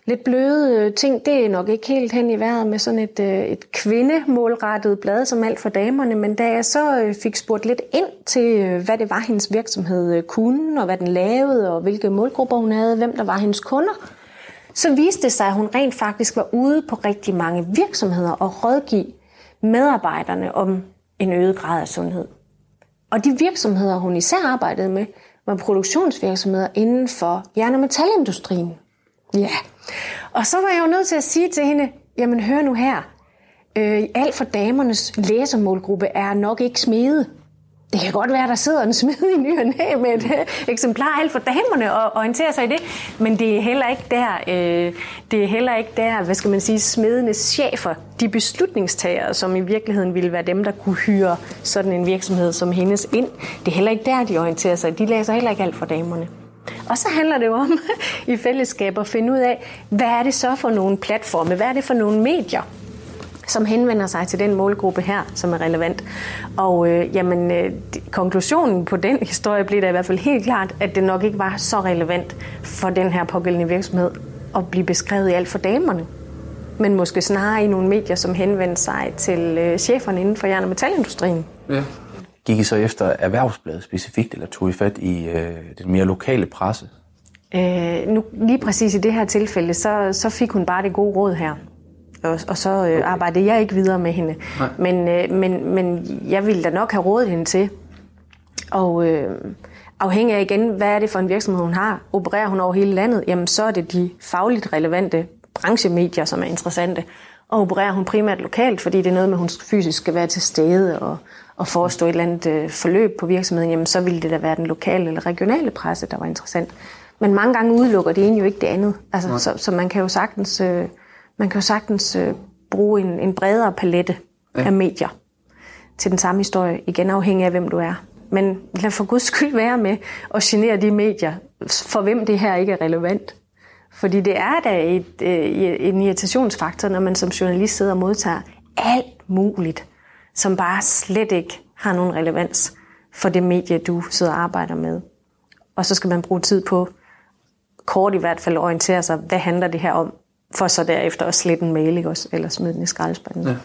Speaker 3: lidt bløde øh, ting, det er nok ikke helt hen i vejret med sådan et, øh, et kvindemålrettet blad som alt for damerne. Men da jeg så øh, fik spurgt lidt ind til, øh, hvad det var, hendes virksomhed øh, kunne, og hvad den lavede, og hvilke målgrupper hun havde, hvem der var hendes kunder, så viste det sig, at hun rent faktisk var ude på rigtig mange virksomheder og rådgive medarbejderne om en øget grad af sundhed. Og de virksomheder, hun især arbejdede med, var produktionsvirksomheder inden for jern- og metalindustrien. Ja. Og så var jeg jo nødt til at sige til hende, jamen hør nu her, øh, alt for damernes læsermålgruppe er nok ikke smede. Det kan godt være, der sidder en smed i ny med et øh, eksemplar alt for damerne og orienterer sig i det, men det er heller ikke der, øh, det er heller ikke der, hvad skal man sige, smedenes chefer, de beslutningstagere, som i virkeligheden ville være dem, der kunne hyre sådan en virksomhed som hendes ind. Det er heller ikke der, de orienterer sig. De læser heller ikke alt for damerne. Og så handler det jo om [LAUGHS] i fællesskab at finde ud af, hvad er det så for nogle platforme, hvad er det for nogle medier, som henvender sig til den målgruppe her, som er relevant. Og øh, jamen, øh, konklusionen på den historie blev da i hvert fald helt klart, at det nok ikke var så relevant for den her pågældende virksomhed at blive beskrevet i alt for damerne. Men måske snarere i nogle medier, som henvendte sig til øh, cheferne inden for jern- og metalindustrien. Ja.
Speaker 2: Gik I så efter erhvervsbladet specifikt, eller tog I fat i øh, den mere lokale presse?
Speaker 3: Øh, nu, lige præcis i det her tilfælde, så, så fik hun bare det gode råd her og, og så øh, okay. arbejdede jeg ikke videre med hende. Men, øh, men, men jeg ville da nok have rådet hende til. Og øh, afhængig af igen, hvad er det for en virksomhed, hun har, opererer hun over hele landet, jamen så er det de fagligt relevante branchemedier, som er interessante. Og opererer hun primært lokalt, fordi det er noget med, at hun fysisk skal være til stede og, og forestå et eller andet øh, forløb på virksomheden, jamen så ville det da være den lokale eller regionale presse, der var interessant. Men mange gange udelukker det ene jo ikke det andet. Altså, så, så man kan jo sagtens... Øh, man kan jo sagtens øh, bruge en, en bredere palette ja. af medier til den samme historie, igen afhængig af, hvem du er. Men lad for guds skyld være med at genere de medier, for hvem det her ikke er relevant. Fordi det er da et, øh, en irritationsfaktor, når man som journalist sidder og modtager alt muligt, som bare slet ikke har nogen relevans for det medie, du sidder og arbejder med. Og så skal man bruge tid på, kort i hvert fald, at orientere sig, hvad handler det her om? For så derefter at slette en mail, ikke også? eller smide den i skraldespanden. Ja.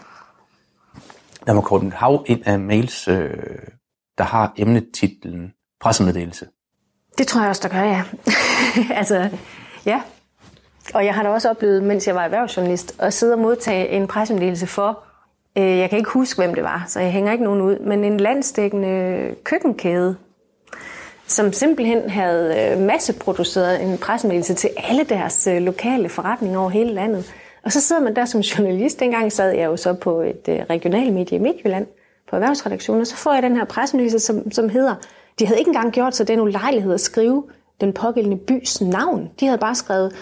Speaker 2: Der må kort et hav ind af mails, øh, der har emnetitlen pressemeddelelse.
Speaker 3: Det tror jeg også, der gør, ja. [LAUGHS] altså, ja. Og jeg har da også oplevet, mens jeg var erhvervsjournalist, at sidde og modtage en pressemeddelelse for, øh, jeg kan ikke huske, hvem det var, så jeg hænger ikke nogen ud, men en landstækkende køkkenkæde, som simpelthen havde øh, masseproduceret en pressemeddelelse til alle deres øh, lokale forretninger over hele landet. Og så sidder man der som [LAUGHS] journalist. Dengang sad jeg jo så på et øh, regionalt medie i Midtjylland på erhvervsredaktionen, og så får jeg den her pressemeddelelse, som, som hedder, de havde ikke engang gjort sig den ulejlighed at skrive den pågældende bys navn. De havde bare skrevet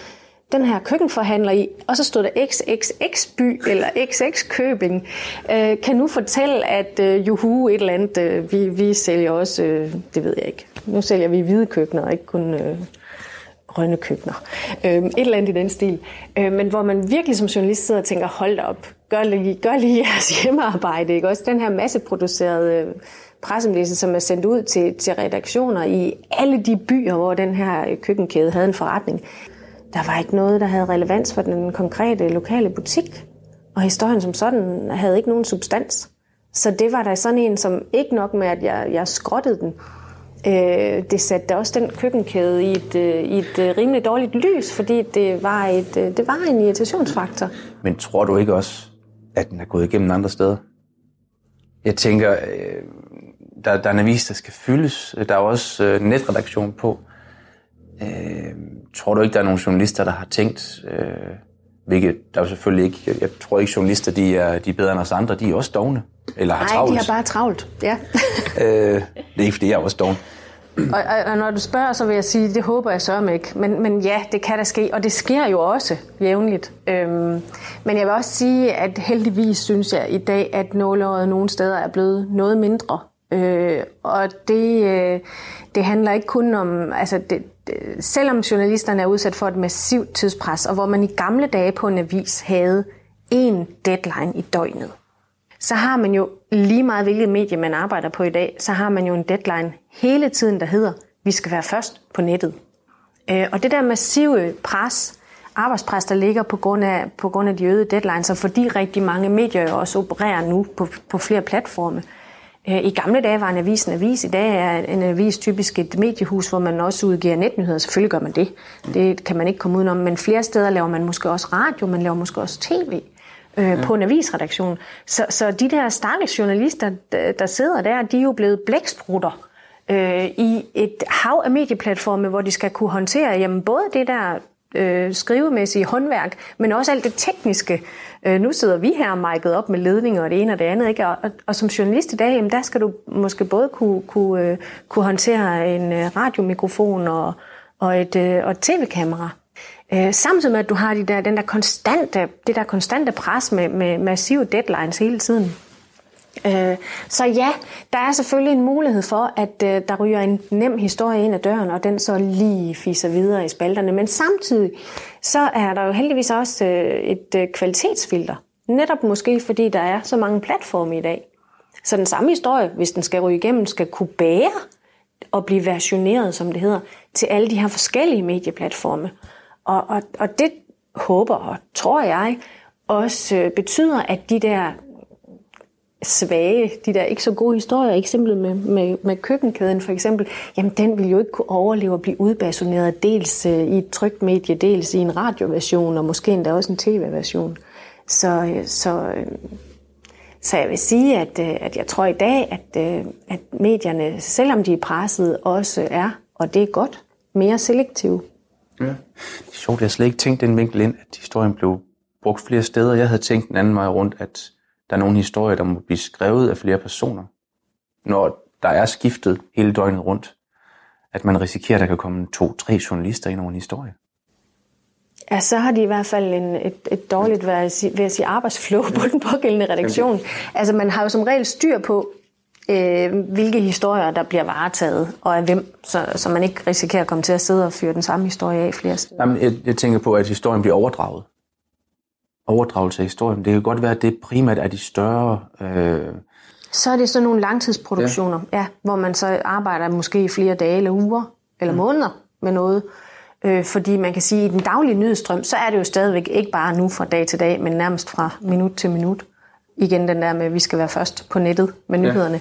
Speaker 3: den her køkkenforhandler i, og så stod der XXX by eller XX Købing, øh, kan nu fortælle, at øh, juhu et eller andet, øh, vi, vi sælger også, øh, det ved jeg ikke, nu sælger vi hvide køkkener, ikke kun øh, grønne køkkener. Øh, et eller andet i den stil. Øh, men hvor man virkelig som journalist sidder og tænker, hold da op, gør lige, gør lige [LAUGHS] jeres hjemmearbejde. Ikke? Også den her masseproducerede øh, pressemeddelelse, som er sendt ud til, til redaktioner i alle de byer, hvor den her øh, køkkenkæde havde en forretning. Der var ikke noget, der havde relevans for den konkrete lokale butik. Og historien som sådan havde ikke nogen substans. Så det var der sådan en, som ikke nok med, at jeg, jeg skrottede den, øh, det satte også den køkkenkæde i et, øh, i et øh, rimelig dårligt lys, fordi det var, et, øh, det var en irritationsfaktor.
Speaker 2: Men tror du ikke også, at den er gået igennem andre steder? Jeg tænker, øh, der, der er en avis, der skal fyldes. Der er også øh, netredaktion på. Øh, tror du ikke, der er nogle journalister, der har tænkt, øh, hvilket der er selvfølgelig ikke, jeg, jeg tror ikke, journalister de er, de er bedre end os andre, de er også dogne. Eller har
Speaker 3: Nej,
Speaker 2: travlt.
Speaker 3: de har bare travlt, ja. [LAUGHS]
Speaker 2: øh, det er ikke, fordi jeg er også doven.
Speaker 3: og, og, og når du spørger, så vil jeg sige, det håber jeg sørger ikke. Men, men ja, det kan der ske, og det sker jo også jævnligt. Øhm, men jeg vil også sige, at heldigvis synes jeg i dag, at nåløjet nogle steder er blevet noget mindre. Øh, og det, øh, det handler ikke kun om, altså det, Øh, selvom journalisterne er udsat for et massivt tidspres, og hvor man i gamle dage på en avis havde en deadline i døgnet, så har man jo lige meget hvilket medie man arbejder på i dag, så har man jo en deadline hele tiden, der hedder, vi skal være først på nettet. Øh, og det der massive pres, arbejdspres, der ligger på grund af, på grund af de øgede deadlines, og fordi rigtig mange medier jo også opererer nu på, på flere platforme, Øh, i gamle dage var en avis en avis. I dag er en avis typisk et mediehus, hvor man også udgiver netnyheder. Selvfølgelig gør man det. Det kan man ikke komme udenom. Men flere steder laver man måske også radio, man laver måske også tv øh, ja. på en avisredaktion. Så, så de der stakkels journalister, der sidder der, de er jo blevet blæksprutter øh, i et hav af medieplatforme, hvor de skal kunne håndtere jamen, både det der øh, skrivemæssige håndværk, men også alt det tekniske. Øh, nu sidder vi her mic'et op med ledninger og det ene og det andet, ikke? Og, og, og som journalist i dag, jamen, der skal du måske både kunne, kunne, øh, kunne håndtere en øh, radiomikrofon og, og et, øh, og et tv-kamera. Øh, samtidig med, at du har de der, den der konstante, det der konstante pres med, med massive deadlines hele tiden. Øh, så ja, der er selvfølgelig en mulighed for, at øh, der ryger en nem historie ind ad døren, og den så lige fiser videre i spalterne. Men samtidig så er der jo heldigvis også øh, et øh, kvalitetsfilter. Netop måske fordi der er så mange platforme i dag. Så den samme historie, hvis den skal ryge igennem, skal kunne bære og blive versioneret, som det hedder, til alle de her forskellige medieplatforme. Og, og, og det håber og tror jeg også betyder, at de der svage, de der ikke så gode historier, eksempel med, med, med køkkenkæden for eksempel, jamen den vil jo ikke kunne overleve at blive udbasuneret dels øh, i et trygt medie, dels i en radioversion, og måske endda også en tv-version. Så, øh, så, øh, så jeg vil sige, at, at jeg tror i dag, at, at medierne, selvom de er presset, også er, og det er godt, mere selektive.
Speaker 2: Ja. Det er sjovt, jeg har slet ikke tænkt den vinkel ind, at historien blev brugt flere steder. Jeg havde tænkt den anden vej rundt, at der er nogle historier, der må blive skrevet af flere personer. Når der er skiftet hele døgnet rundt, at man risikerer, at der kan komme to-tre journalister ind over en historie.
Speaker 3: Ja, så har de i hvert fald en, et, et dårligt ved at sige, sige arbejdsflow på den pågældende redaktion. Altså man har jo som regel styr på, øh, hvilke historier, der bliver varetaget, og af hvem, så, så man ikke risikerer at komme til at sidde og fyre den samme historie af flere steder.
Speaker 2: Jamen, jeg, jeg tænker på, at historien bliver overdraget overdragelse af historien. Det kan godt være, at det primært er de større... Øh...
Speaker 3: Så er det sådan nogle langtidsproduktioner, ja. Ja, hvor man så arbejder måske i flere dage eller uger eller mm. måneder med noget. Øh, fordi man kan sige, at i den daglige nyhedsstrøm, så er det jo stadigvæk ikke bare nu fra dag til dag, men nærmest fra minut til minut. Igen den der med, at vi skal være først på nettet med nyhederne.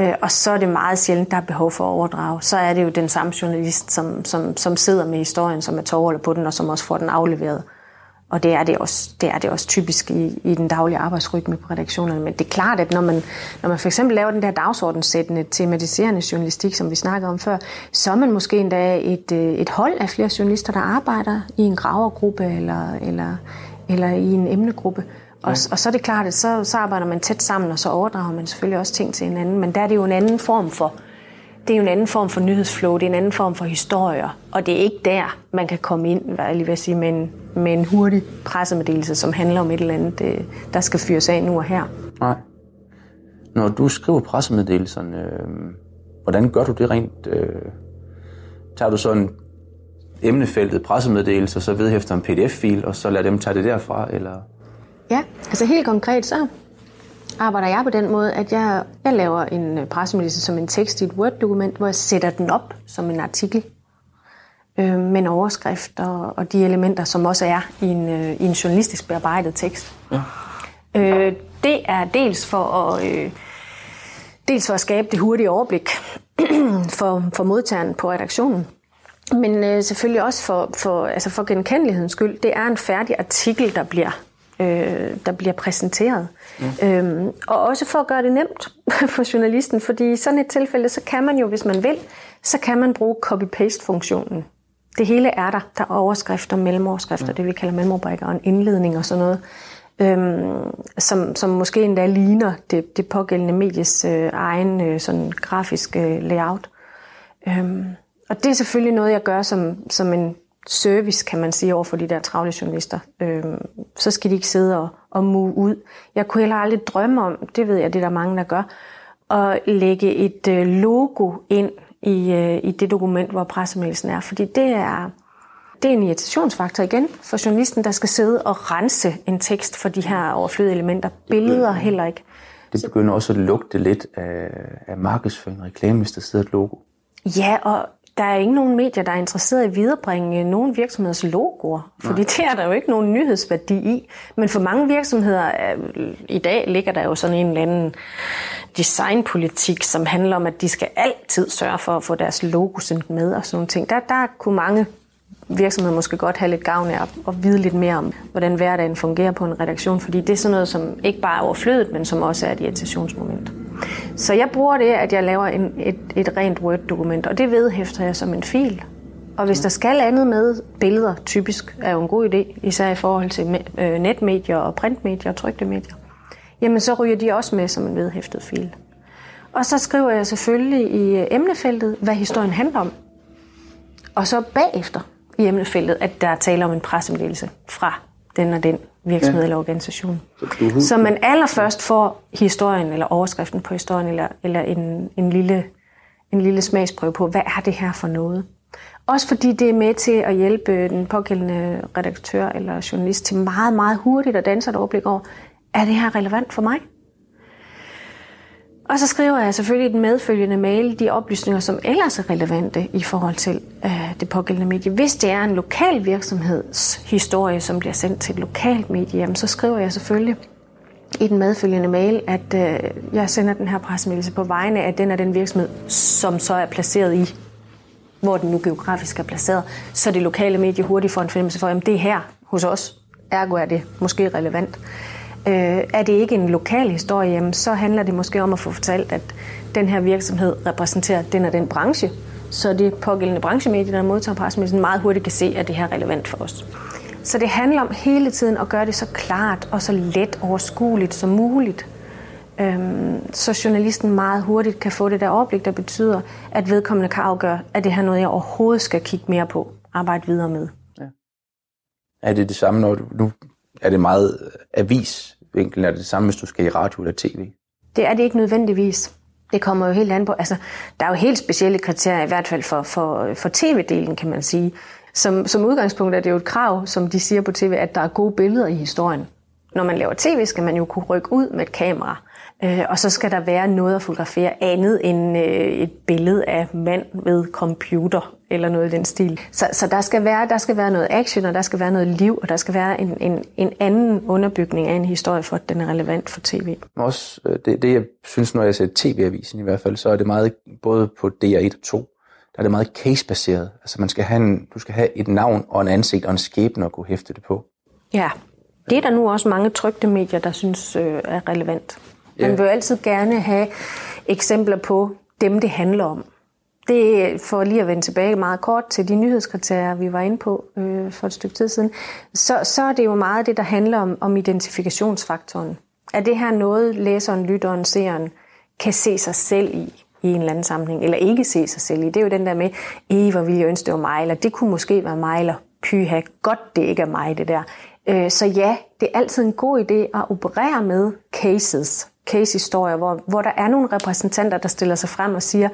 Speaker 3: Øh, og så er det meget sjældent, der er behov for at overdrage. Så er det jo den samme journalist, som, som, som sidder med historien, som er tårholder på den, og som også får den afleveret. Og det er det også, det er det også typisk i, i den daglige arbejdsrytme på redaktionerne. Men det er klart, at når man, når man for eksempel laver den der dagsordenssættende tematiserende journalistik, som vi snakkede om før, så er man måske endda et, øh, et hold af flere journalister, der arbejder i en gravergruppe eller, eller, eller i en emnegruppe. Og, ja. og så er det klart, at så, så arbejder man tæt sammen, og så overdrager man selvfølgelig også ting til hinanden. Men der er det jo en anden form for, det er jo en anden form for nyhedsflow, det er en anden form for historier, og det er ikke der, man kan komme ind, hvad jeg lige vil sige, med en, med en hurtig pressemeddelelse, som handler om et eller andet, øh, der skal fyres af nu og her.
Speaker 2: Nej. Når du skriver pressemeddelelserne, øh, hvordan gør du det rent? Øh, tager du sådan emnefeltet pressemeddelelse, og så vedhæfter en pdf-fil, og så lader dem tage det derfra, eller?
Speaker 3: Ja, altså helt konkret så arbejder jeg på den måde, at jeg, jeg laver en øh, pressemeddelelse som en tekst i et Word-dokument, hvor jeg sætter den op som en artikel øh, med en overskrift og, og de elementer, som også er i en, øh, i en journalistisk bearbejdet tekst. Ja. Øh, det er dels for at, øh, dels for at skabe det hurtige overblik [CLEARS THROAT] for, for modtageren på redaktionen, men øh, selvfølgelig også for, for, altså for genkendelighedens skyld. Det er en færdig artikel, der bliver øh, der bliver præsenteret. Ja. Øhm, og også for at gøre det nemt [LAUGHS] for journalisten, fordi i sådan et tilfælde, så kan man jo, hvis man vil, så kan man bruge copy-paste-funktionen. Det hele er der. Der er overskrifter, mellemoverskrifter, ja. det vi kalder mellemrubrikker, og en indledning og sådan noget, øhm, som, som måske endda ligner det, det pågældende medies øh, egen øh, sådan grafiske øh, layout. Øhm, og det er selvfølgelig noget, jeg gør som, som en service, kan man sige, over for de der travle journalister. Øhm, så skal de ikke sidde og, og move ud. Jeg kunne heller aldrig drømme om, det ved jeg, det er der mange, der gør, at lægge et øh, logo ind i, øh, i det dokument, hvor pressemeddelelsen er. Fordi det er, det er en irritationsfaktor igen for journalisten, der skal sidde og rense en tekst for de her overflødige elementer. Billeder heller ikke.
Speaker 2: Det begynder også at lugte lidt af, af markedsføring, reklame, hvis der sidder et logo.
Speaker 3: Ja, og der er ikke nogen medier, der er interesseret i at viderebringe nogen virksomheders logoer, fordi Nej. [LAUGHS] det er der jo ikke nogen nyhedsværdi i. Men for mange virksomheder øh, i dag ligger der jo sådan en eller anden designpolitik, som handler om, at de skal altid sørge for at få deres logo sendt med og sådan nogle ting. Der, der kunne mange virksomheder måske godt have lidt gavn af at vide lidt mere om, hvordan hverdagen fungerer på en redaktion, fordi det er sådan noget, som ikke bare er overflødet, men som også er et irritationsmoment. Så jeg bruger det, at jeg laver en, et, et rent Word-dokument, og det vedhæfter jeg som en fil. Og hvis der skal andet med billeder, typisk er jo en god idé, især i forhold til øh, netmedier og printmedier og trygte medier, jamen så ryger de også med som en vedhæftet fil. Og så skriver jeg selvfølgelig i øh, emnefeltet, hvad historien handler om. Og så bagefter i emnefeltet, at der er tale om en pressemeddelelse fra den og den virksomhed ja. eller organisation. Så, så man allerførst får historien eller overskriften på historien eller, eller en, en, lille, en lille smagsprøve på, hvad er det her for noget? Også fordi det er med til at hjælpe den pågældende redaktør eller journalist til meget, meget hurtigt at danse et overblik over, er det her relevant for mig? Og så skriver jeg selvfølgelig i den medfølgende mail de oplysninger, som ellers er relevante i forhold til øh, det pågældende medie. Hvis det er en lokal virksomhedshistorie, som bliver sendt til et lokalt medie, jamen, så skriver jeg selvfølgelig i den medfølgende mail, at øh, jeg sender den her pressemeddelelse på vegne af den og den virksomhed, som så er placeret i, hvor den nu geografisk er placeret, så det lokale medie hurtigt får en fornemmelse for, at det er her hos os, ergo er det måske relevant. Øh, er det ikke en lokal historie, jamen, så handler det måske om at få fortalt, at den her virksomhed repræsenterer den og den branche, så det pågældende branchemedie, der modtager pressemeddelelsen, meget hurtigt kan se, at det her er relevant for os. Så det handler om hele tiden at gøre det så klart og så let overskueligt som muligt, øhm, så journalisten meget hurtigt kan få det der overblik, der betyder, at vedkommende kan afgøre, at det her er noget, jeg overhovedet skal kigge mere på, arbejde videre med. Ja.
Speaker 2: Er det det samme, når du, nu er det meget avisvinklen? er det det samme, hvis du skal i radio eller tv?
Speaker 3: Det er det ikke nødvendigvis. Det kommer jo helt an på, altså der er jo helt specielle kriterier, i hvert fald for, for, for tv-delen, kan man sige. Som, som udgangspunkt er det jo et krav, som de siger på tv, at der er gode billeder i historien. Når man laver tv, skal man jo kunne rykke ud med et kamera Øh, og så skal der være noget at fotografere andet end øh, et billede af mand ved computer eller noget i den stil. Så, så der, skal være, der skal være noget action, og der skal være noget liv, og der skal være en, en, en anden underbygning af en historie, for at den er relevant for tv.
Speaker 2: Også øh, det, det jeg synes, når jeg ser tv-avisen i hvert fald, så er det meget, både på DR1 og 2, der er det meget case-baseret. Altså man skal have en, du skal have et navn og en ansigt og en skæbne at kunne hæfte det på.
Speaker 3: Ja, det er der nu også mange trygte medier, der synes øh, er relevant. Man ja. vil jo altid gerne have eksempler på dem, det handler om. Det for lige at vende tilbage meget kort til de nyhedskriterier, vi var inde på øh, for et stykke tid siden, så, så er det jo meget det, der handler om, om identifikationsfaktoren. Er det her noget, læseren, lytteren, seeren kan se sig selv i, i en eller anden sammenhæng, eller ikke se sig selv i? Det er jo den der med, Ej, hvor ville jeg ønske, det var mig, eller det kunne måske være mig, eller pyha, godt det ikke er mig, det der. Øh, så ja, det er altid en god idé at operere med cases, case-historier, hvor, hvor der er nogle repræsentanter, der stiller sig frem og siger,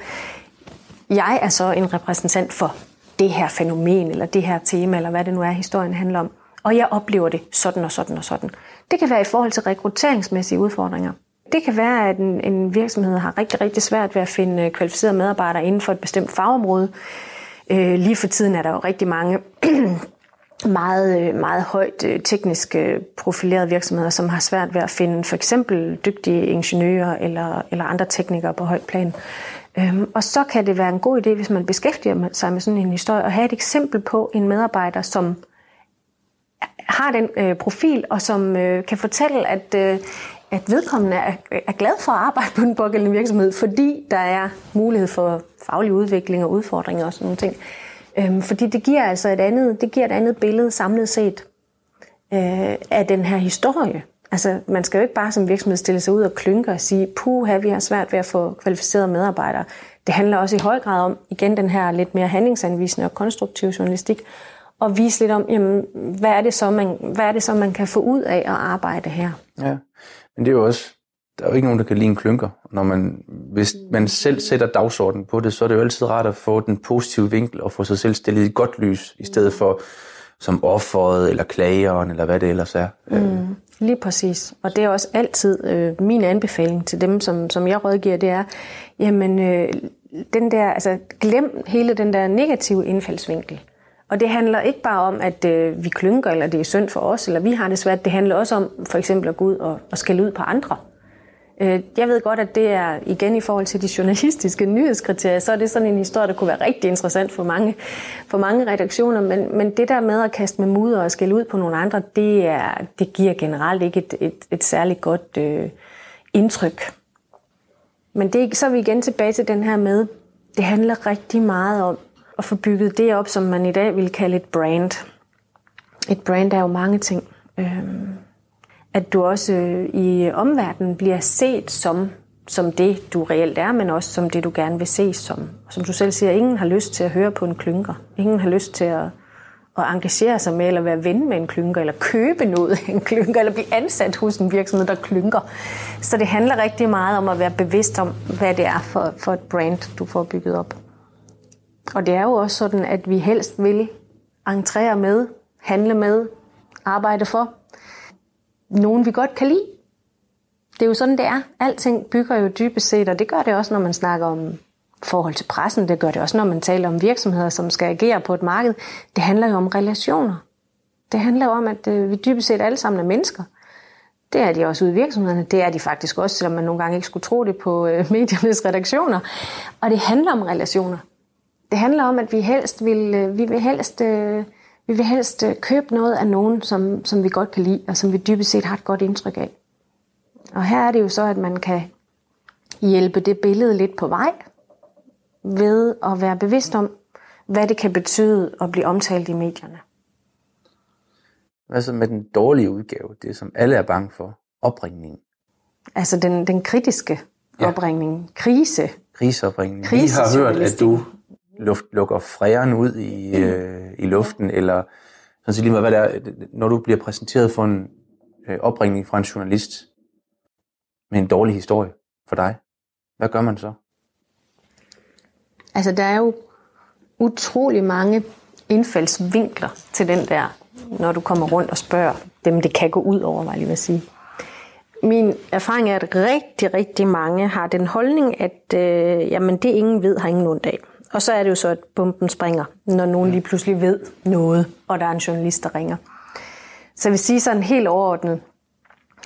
Speaker 3: jeg er så en repræsentant for det her fænomen, eller det her tema, eller hvad det nu er, historien handler om. Og jeg oplever det sådan og sådan og sådan. Det kan være i forhold til rekrutteringsmæssige udfordringer. Det kan være, at en, en virksomhed har rigtig, rigtig svært ved at finde kvalificerede medarbejdere inden for et bestemt fagområde. Øh, lige for tiden er der jo rigtig mange meget, øh, meget højt øh, teknisk øh, profilerede virksomheder, som har svært ved at finde for eksempel dygtige ingeniører eller, eller andre teknikere på højt plan. Øhm, og så kan det være en god idé, hvis man beskæftiger sig med sådan en historie, at have et eksempel på en medarbejder, som har den øh, profil, og som øh, kan fortælle, at, øh, at vedkommende er, er glad for at arbejde på den pågældende virksomhed, fordi der er mulighed for faglig udvikling og udfordringer og sådan nogle ting. Øhm, fordi det giver altså et andet, det giver et andet billede samlet set øh, af den her historie. Altså, man skal jo ikke bare som virksomhed stille sig ud og klynke og sige, puh, vi har svært ved at få kvalificerede medarbejdere. Det handler også i høj grad om, igen, den her lidt mere handlingsanvisende og konstruktiv journalistik, og vise lidt om, jamen, hvad er, det så, man, hvad er det så, man kan få ud af at arbejde her.
Speaker 2: Ja, men det er jo også, der er jo ikke nogen, der kan lide en klynker. Når man, hvis man selv sætter dagsordenen på det, så er det jo altid rart at få den positive vinkel og få sig selv stillet i godt lys, i stedet for som offeret eller klageren, eller hvad det ellers er.
Speaker 3: Mm, lige præcis. Og det er også altid øh, min anbefaling til dem, som, som jeg rådgiver, det er, jamen, øh, den der, altså, glem hele den der negative indfaldsvinkel. Og det handler ikke bare om, at øh, vi klynker, eller det er synd for os, eller vi har det svært. Det handler også om for eksempel at gå ud og, og skælde ud på andre. Mm. Øh, jeg ved godt, at det er igen i forhold til de journalistiske nyhedskriterier, så er det sådan en historie, der kunne være rigtig interessant for mange, for mange redaktioner, men, men det der med at kaste med mudder og skælde ud på nogle andre, det, er, det giver generelt ikke et, et, et særligt godt øh, indtryk. Men det, så er vi igen tilbage til den her med, det handler rigtig meget om at få bygget det op, som man i dag vil kalde et brand. Et brand er jo mange ting. Øhm, at du også øh, i omverdenen bliver set som, som det, du reelt er, men også som det, du gerne vil ses som. Som du selv siger, ingen har lyst til at høre på en klynker. Ingen har lyst til at, at engagere sig med, eller være ven med en klynker, eller købe noget af en klynker, eller blive ansat hos en virksomhed, der klynker. Så det handler rigtig meget om at være bevidst om, hvad det er for, for et brand, du får bygget op. Og det er jo også sådan, at vi helst vil entrere med, handle med, arbejde for, nogen, vi godt kan lide. Det er jo sådan, det er. Alting bygger jo dybest set, og det gør det også, når man snakker om forhold til pressen. Det gør det også, når man taler om virksomheder, som skal agere på et marked. Det handler jo om relationer. Det handler jo om, at øh, vi dybest set alle sammen er mennesker. Det er de også ude i virksomhederne. Det er de faktisk også, selvom man nogle gange ikke skulle tro det på øh, [LAUGHS] mediernes redaktioner. Og det handler om relationer. Det handler om, at vi helst vil, øh, vi vil helst vi vil helst øh, købe noget af nogen, som, som vi godt kan lide, og som vi dybest set har et godt indtryk af. Og her er det jo så, at man kan hjælpe det billede lidt på vej, ved at være bevidst om, hvad det kan betyde at blive omtalt i medierne.
Speaker 2: Hvad så med den dårlige udgave, det som alle er bange for, opringningen?
Speaker 3: Altså den, den kritiske ja. opringning, krise.
Speaker 2: Kriseopringning. Vi har hørt, at du luft, lukker fræren ud i, øh, i luften, eller sådan set lige med, hvad det er, når du bliver præsenteret for en øh, opringning fra en journalist med en dårlig historie for dig, hvad gør man så?
Speaker 3: Altså, der er jo utrolig mange indfaldsvinkler til den der, når du kommer rundt og spørger dem, det kan gå ud over, var jeg lige vil sige. Min erfaring er, at rigtig, rigtig mange har den holdning, at øh, jamen, det ingen ved, har ingen ondt af. Og så er det jo så, at bomben springer, når nogen lige pludselig ved noget, og der er en journalist, der ringer. Så jeg vil sige sådan helt overordnet,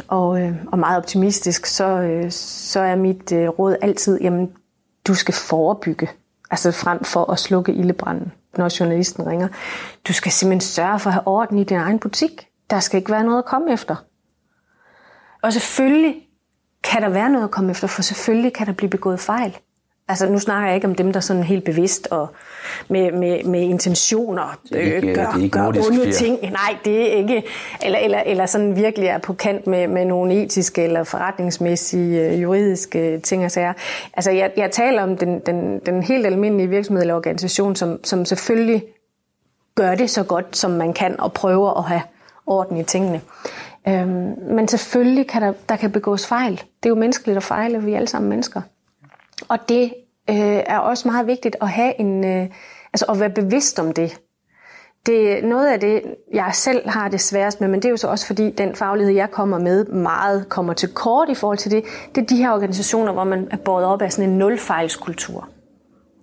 Speaker 3: og, øh, og meget optimistisk, så, øh, så er mit øh, råd altid, jamen, du skal forebygge, altså frem for at slukke ildebranden, når journalisten ringer. Du skal simpelthen sørge for at have orden i din egen butik. Der skal ikke være noget at komme efter. Og selvfølgelig kan der være noget at komme efter, for selvfølgelig kan der blive begået fejl. Altså nu snakker jeg ikke om dem, der sådan helt bevidst og med, med, med intentioner
Speaker 2: ikke,
Speaker 3: øh, gør, gør onde ting. Nej, det er ikke. Eller, eller, eller sådan virkelig er på kant med, med nogle etiske eller forretningsmæssige øh, juridiske ting og sager. Altså jeg, jeg taler om den, den, den helt almindelige virksomhed eller organisation, som, som selvfølgelig gør det så godt, som man kan og prøver at have orden i tingene. Øhm, men selvfølgelig kan der, der kan begås fejl. Det er jo menneskeligt at fejle, vi er alle sammen mennesker. Og det øh, er også meget vigtigt at have en, øh, altså at være bevidst om det. Det er noget af det, jeg selv har det sværest med, men det er jo så også fordi, den faglighed, jeg kommer med, meget kommer til kort i forhold til det. Det er de her organisationer, hvor man er båret op af sådan en nulfejlskultur.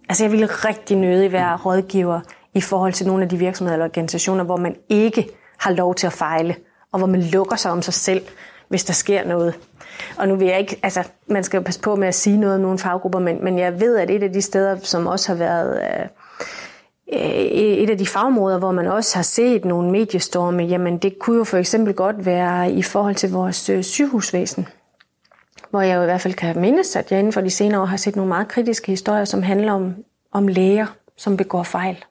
Speaker 3: Altså jeg ville rigtig nødig være rådgiver i forhold til nogle af de virksomheder eller organisationer, hvor man ikke har lov til at fejle, og hvor man lukker sig om sig selv, hvis der sker noget. Og nu vil jeg ikke, altså man skal jo passe på med at sige noget om nogle faggrupper, men, men jeg ved, at et af de steder, som også har været øh, øh, et af de fagområder, hvor man også har set nogle mediestorme, jamen det kunne jo for eksempel godt være i forhold til vores øh, sygehusvæsen hvor jeg jo i hvert fald kan mindes, at jeg inden for de senere år har set nogle meget kritiske historier, som handler om, om læger, som begår fejl.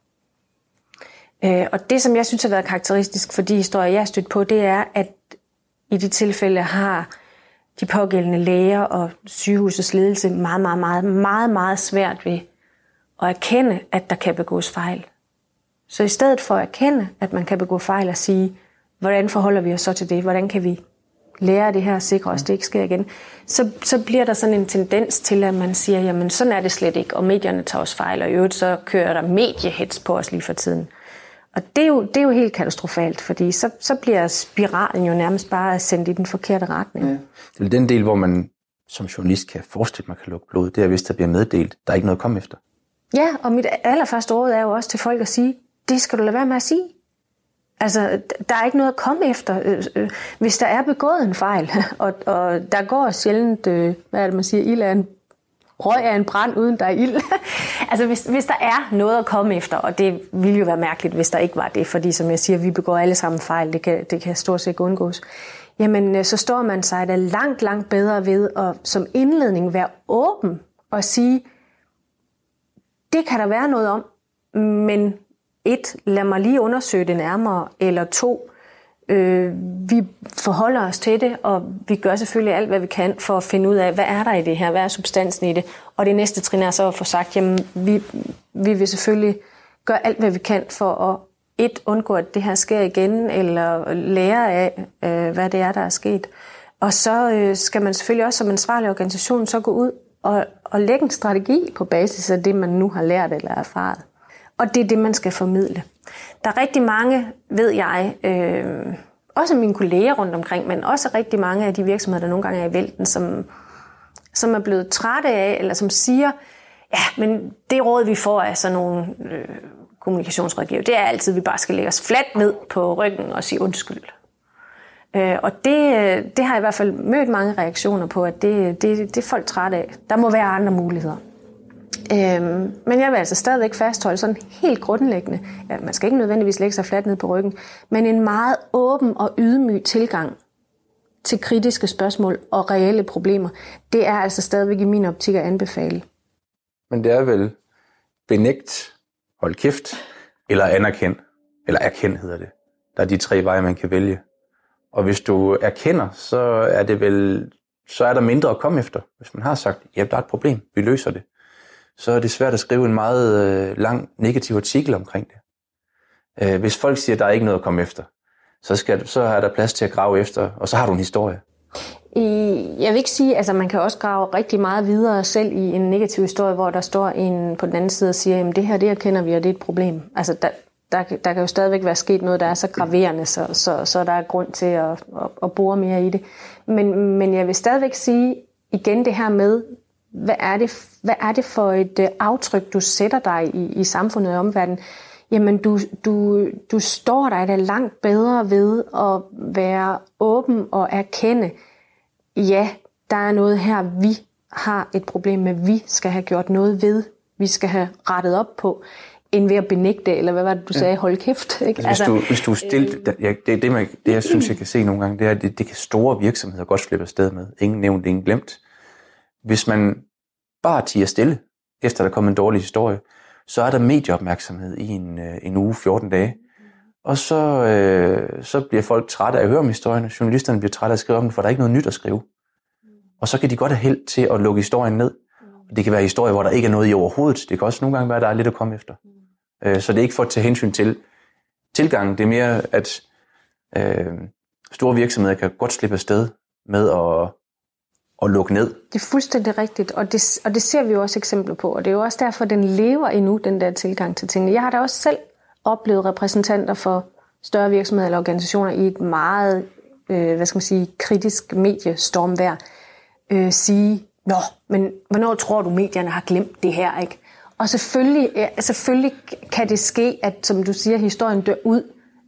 Speaker 3: Øh, og det, som jeg synes har været karakteristisk for de historier, jeg har stødt på, det er, at i de tilfælde har de pågældende læger og sygehusets ledelse meget, meget, meget, meget, meget svært ved at erkende, at der kan begås fejl. Så i stedet for at erkende, at man kan begå fejl og sige, hvordan forholder vi os så til det? Hvordan kan vi lære det her og sikre os, at det ikke sker igen? Så, så bliver der sådan en tendens til, at man siger, jamen sådan er det slet ikke, og medierne tager os fejl, og i øvrigt så kører der mediehets på os lige for tiden. Og det er jo, det er jo helt katastrofalt, fordi så, så bliver spiralen jo nærmest bare sendt i den forkerte retning. Ja.
Speaker 2: Det er den del, hvor man som journalist kan forestille, at man kan lukke blod. Det er, hvis der bliver meddelt, der er ikke noget at komme efter.
Speaker 3: Ja, og mit allerførste råd er jo også til folk at sige, det skal du lade være med at sige. Altså, der er ikke noget at komme efter. Øh, øh, hvis der er begået en fejl, [LAUGHS] og, og der går sjældent, øh, hvad er det, man siger, ild er en røg af en brand, uden der er ild. [LAUGHS] altså hvis, hvis der er noget at komme efter, og det ville jo være mærkeligt, hvis der ikke var det, fordi som jeg siger, vi begår alle sammen fejl, det kan, det kan stort set undgås. Jamen, øh, så står man sig da langt, langt bedre ved at som indledning være åben og sige, det kan der være noget om, men et, lad mig lige undersøge det nærmere, eller to, Øh, vi forholder os til det, og vi gør selvfølgelig alt, hvad vi kan for at finde ud af, hvad er der i det her, hvad er substansen i det. Og det næste trin er så at få sagt, jamen vi, vi vil selvfølgelig gøre alt, hvad vi kan for at et, undgå, at det her sker igen, eller lære af, øh, hvad det er, der er sket. Og så øh, skal man selvfølgelig også som ansvarlig organisation så gå ud og, og lægge en strategi på basis af det, man nu har lært eller erfaret. Og det er det, man skal formidle. Der er rigtig mange, ved jeg, øh, også mine kolleger rundt omkring, men også rigtig mange af de virksomheder, der nogle gange er i vælten, som, som er blevet trætte af, eller som siger, ja, men det råd, vi får af sådan nogle øh, kommunikationsrådgiver, det er altid, at vi bare skal lægge os fladt ned på ryggen og sige undskyld. Øh, og det, øh, det har jeg i hvert fald mødt mange reaktioner på, at det, det, det er folk trætte af. Der må være andre muligheder. Øhm, men jeg vil altså stadigvæk fastholde sådan helt grundlæggende, at man skal ikke nødvendigvis lægge sig fladt ned på ryggen, men en meget åben og ydmyg tilgang til kritiske spørgsmål og reelle problemer, det er altså stadigvæk i min optik at anbefale.
Speaker 2: Men det er vel benægt, hold kæft, eller anerkend, eller erkend hedder det. Der er de tre veje, man kan vælge. Og hvis du erkender, så er det vel, så er der mindre at komme efter. Hvis man har sagt, ja, der er et problem, vi løser det så er det svært at skrive en meget øh, lang negativ artikel omkring det. Øh, hvis folk siger, at der er ikke noget at komme efter, så, skal, så er der plads til at grave efter, og så har du en historie.
Speaker 3: Jeg vil ikke sige, altså man kan også grave rigtig meget videre selv i en negativ historie, hvor der står en på den anden side og siger, at det her, det kender vi, og det er et problem. Altså der, der, der kan jo stadigvæk være sket noget, der er så graverende, så, så, så der er grund til at, at, at bore mere i det. Men, men jeg vil stadigvæk sige igen det her med, hvad er det, hvad er det for et øh, aftryk, du sætter dig i, i samfundet og omverdenen? Jamen, du, du, du står dig da langt bedre ved at være åben og erkende, ja, der er noget her, vi har et problem med, vi skal have gjort noget ved, vi skal have rettet op på, end ved at benægte, eller hvad var det, du sagde, hold kæft. Ikke?
Speaker 2: Altså, hvis, du, hvis du er stilt, øh, ja, det, det, man, det, jeg [CLEARS THROAT] synes, jeg kan se nogle gange, det er, at det, det kan store virksomheder godt slippe afsted med. Ingen nævnt, ingen glemt. Hvis man bare tiger stille, efter der kommer en dårlig historie, så er der medieopmærksomhed i en, øh, en uge, 14 dage. Og så, øh, så bliver folk trætte af at høre om historien, journalisterne bliver trætte af at skrive om den, for der er ikke noget nyt at skrive. Og så kan de godt have held til at lukke historien ned. Det kan være historier, hvor der ikke er noget i overhovedet. Det kan også nogle gange være, at der er lidt at komme efter. Øh, så det er ikke for at tage hensyn til tilgangen. Det er mere, at øh, store virksomheder kan godt slippe afsted med at, at lukke ned.
Speaker 3: Det er fuldstændig rigtigt, og det, og det ser vi jo også eksempler på. Og det er jo også derfor, den lever endnu, den der tilgang til tingene. Jeg har da også selv oplevet repræsentanter for større virksomheder eller organisationer i et meget øh, hvad skal man sige, kritisk mediestormvær øh, sige, Nå, men hvornår tror du, medierne har glemt det her? ikke? Og selvfølgelig, ja, selvfølgelig kan det ske, at som du siger, historien dør ud,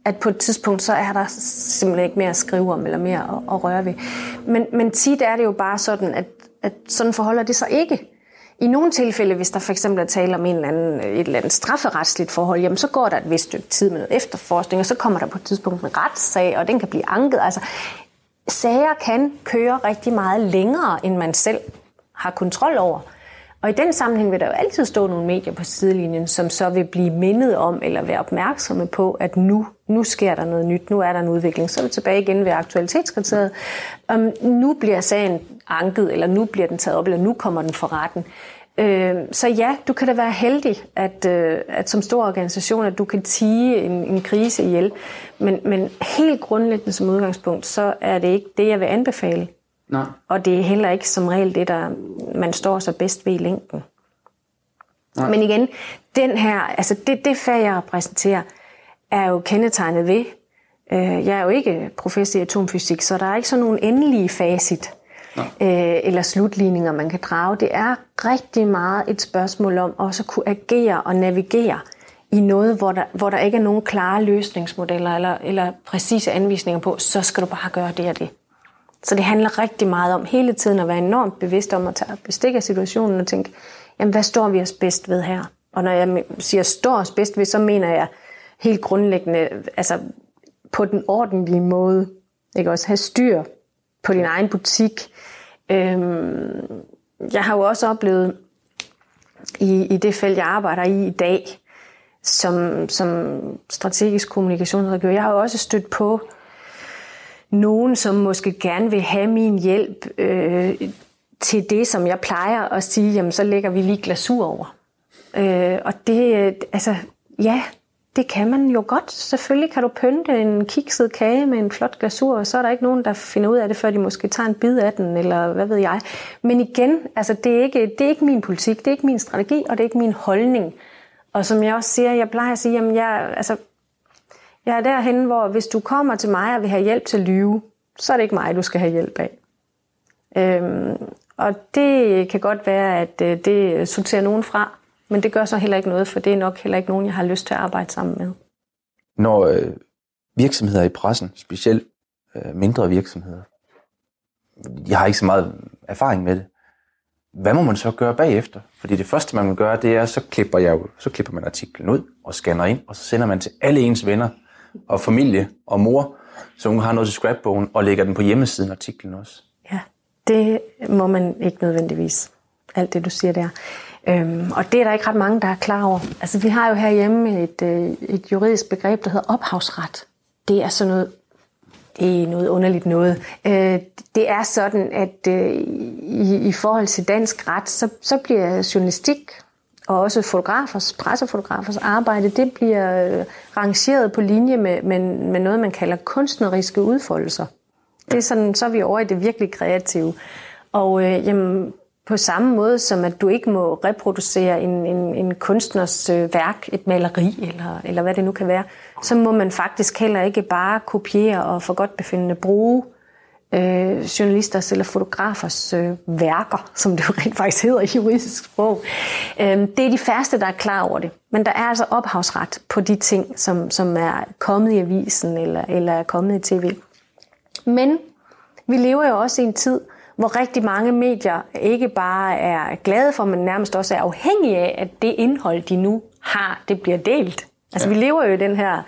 Speaker 3: at på et tidspunkt, så er der simpelthen ikke mere at skrive om, eller mere at, at røre ved. Men, men tit er det jo bare sådan, at, at sådan forholder det sig ikke. I nogle tilfælde, hvis der for eksempel er tale om en eller anden, et eller andet strafferetsligt forhold, jamen så går der et vist stykke tid med noget efterforskning, og så kommer der på et tidspunkt en retssag, og den kan blive anket. Altså, sager kan køre rigtig meget længere, end man selv har kontrol over. Og i den sammenhæng vil der jo altid stå nogle medier på sidelinjen, som så vil blive mindet om eller være opmærksomme på, at nu, nu sker der noget nyt, nu er der en udvikling. Så er vi tilbage igen ved aktualitetskriteriet. Om nu bliver sagen anket, eller nu bliver den taget op, eller nu kommer den for retten. Øh, så ja, du kan da være heldig, at, øh, at som stor organisation, at du kan tige en, en krise ihjel. Men, men helt grundlæggende som udgangspunkt, så er det ikke det, jeg vil anbefale. Nej. Og det er heller ikke som regel det, der man står så bedst ved i længden. Nej. Men igen, den her, altså det, det fag, jeg repræsenterer, er jo kendetegnet ved, øh, jeg er jo ikke professor i atomfysik, så der er ikke sådan nogen endelige facit øh, eller slutligninger, man kan drage. Det er rigtig meget et spørgsmål om også at kunne agere og navigere i noget, hvor der, hvor der ikke er nogen klare løsningsmodeller eller, eller præcise anvisninger på, så skal du bare gøre det og det. Så det handler rigtig meget om hele tiden at være enormt bevidst om at tage bestik af situationen og tænke, jamen hvad står vi os bedst ved her? Og når jeg siger står os bedst ved, så mener jeg helt grundlæggende, altså på den ordentlige måde, ikke også have styr på din egen butik. Øhm, jeg har jo også oplevet i, i det felt, jeg arbejder i i dag, som, som strategisk kommunikationsrådgiver, jeg har jo også stødt på nogen, som måske gerne vil have min hjælp øh, til det, som jeg plejer at sige, jamen så lægger vi lige glasur over. Øh, og det, øh, altså, ja, det kan man jo godt. Selvfølgelig kan du pynte en kikset kage med en flot glasur, og så er der ikke nogen, der finder ud af det, før de måske tager en bid af den, eller hvad ved jeg. Men igen, altså, det, er ikke, det er ikke min politik, det er ikke min strategi, og det er ikke min holdning. Og som jeg også siger, jeg plejer at sige, jamen jeg, altså, jeg er derhen, hvor hvis du kommer til mig og vil have hjælp til at lyve, så er det ikke mig, du skal have hjælp af. Øhm, og det kan godt være, at øh, det sorterer nogen fra, men det gør så heller ikke noget, for det er nok heller ikke nogen, jeg har lyst til at arbejde sammen med.
Speaker 2: Når øh, virksomheder i pressen, specielt øh, mindre virksomheder, de har ikke så meget erfaring med det, hvad må man så gøre bagefter? Fordi det første, man vil gøre, det er, så klipper, jeg, så klipper man artiklen ud og scanner ind, og så sender man til alle ens venner og familie og mor, så hun har noget til scrapbogen, og lægger den på hjemmesiden artiklen også.
Speaker 3: Ja, det må man ikke nødvendigvis. Alt det, du siger der. Øhm, og det er der ikke ret mange, der er klar over. Altså, vi har jo herhjemme et, øh, et juridisk begreb, der hedder ophavsret. Det er sådan noget det er noget underligt noget. Øh, det er sådan, at øh, i, i forhold til dansk ret, så, så bliver journalistik og også fotografers, pressefotografers arbejde, det bliver øh, rangeret på linje med, med, med noget, man kalder kunstneriske udfoldelser. Det er sådan, så er vi over i det virkelig kreative. Og øh, jamen, På samme måde som at du ikke må reproducere en, en, en kunstners øh, værk, et maleri eller, eller hvad det nu kan være, så må man faktisk heller ikke bare kopiere og for godt befindende bruge øh, journalisters eller fotografers øh, værker, som det jo rent faktisk hedder i juridisk sprog. Øh, det er de færreste, der er klar over det. Men der er altså ophavsret på de ting, som, som er kommet i avisen eller, eller er kommet i tv. Men vi lever jo også i en tid, hvor rigtig mange medier ikke bare er glade for, men nærmest også er afhængige af, at det indhold, de nu har, det bliver delt. Altså ja. vi lever jo i den her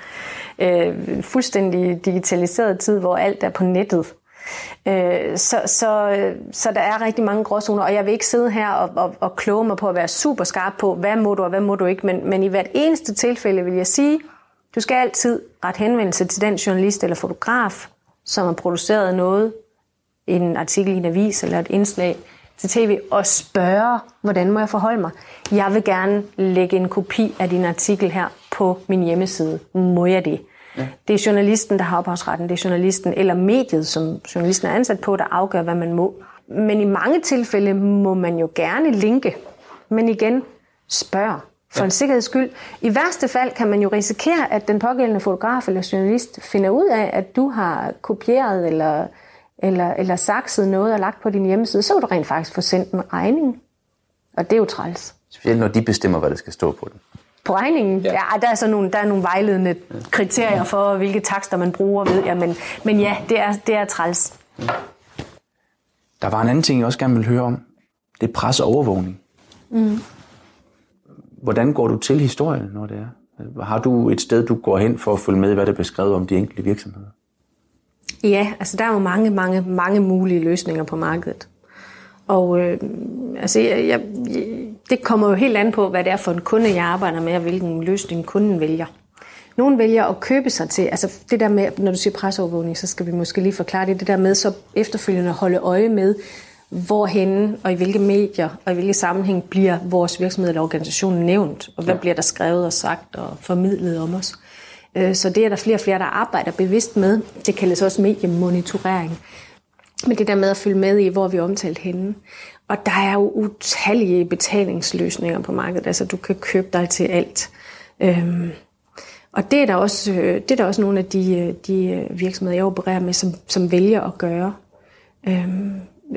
Speaker 3: øh, fuldstændig digitaliserede tid, hvor alt er på nettet. Øh, så, så, så der er rigtig mange gråzoner, og jeg vil ikke sidde her og, og, og kloge mig på at være super skarp på, hvad må du og hvad må du ikke, men, men i hvert eneste tilfælde vil jeg sige, du skal altid ret henvendelse til den journalist eller fotograf, som har produceret noget, en artikel i en avis eller et indslag til tv, og spørge, hvordan må jeg forholde mig? Jeg vil gerne lægge en kopi af din artikel her på min hjemmeside. Må jeg det? Ja. Det er journalisten, der har ophavsretten. Det er journalisten eller mediet, som journalisten er ansat på, der afgør, hvad man må. Men i mange tilfælde må man jo gerne linke. Men igen, spørg for ja. en sikkerheds skyld. I værste fald kan man jo risikere, at den pågældende fotograf eller journalist finder ud af, at du har kopieret eller, eller, eller sakset noget og lagt på din hjemmeside. Så vil du rent faktisk få sendt en regning. Og det er jo træls.
Speaker 2: Specielt når de bestemmer, hvad der skal stå på den.
Speaker 3: På regningen? Ja, ja der, er så nogle, der er nogle vejledende kriterier for, hvilke takster man bruger, ved jeg. Men, men ja, det er, det er træls.
Speaker 2: Der var en anden ting, jeg også gerne vil høre om. Det er pres og overvågning. Mm. Hvordan går du til historien, når det er? Har du et sted, du går hen for at følge med, hvad der er beskrevet om de enkelte virksomheder?
Speaker 3: Ja, altså der er jo mange, mange, mange mulige løsninger på markedet. Og øh, altså, jeg, jeg, det kommer jo helt an på, hvad det er for en kunde, jeg arbejder med, og hvilken løsning kunden vælger. Nogle vælger at købe sig til, altså det der med, når du siger presseovervågning, så skal vi måske lige forklare det, det der med så efterfølgende at holde øje med, hvorhen og i hvilke medier og i hvilke sammenhæng bliver vores virksomhed eller organisation nævnt, og hvad ja. bliver der skrevet og sagt og formidlet om os. Øh, så det er der flere og flere, der arbejder bevidst med. Det kaldes også mediemonitorering. Men det der med at følge med i, hvor vi er omtalt henne. Og der er jo utallige betalingsløsninger på markedet. Altså du kan købe dig til alt. Øhm, og det er der også, øh, det er der også nogle af de, øh, de øh, virksomheder, jeg opererer med, som, som vælger at gøre. Øhm,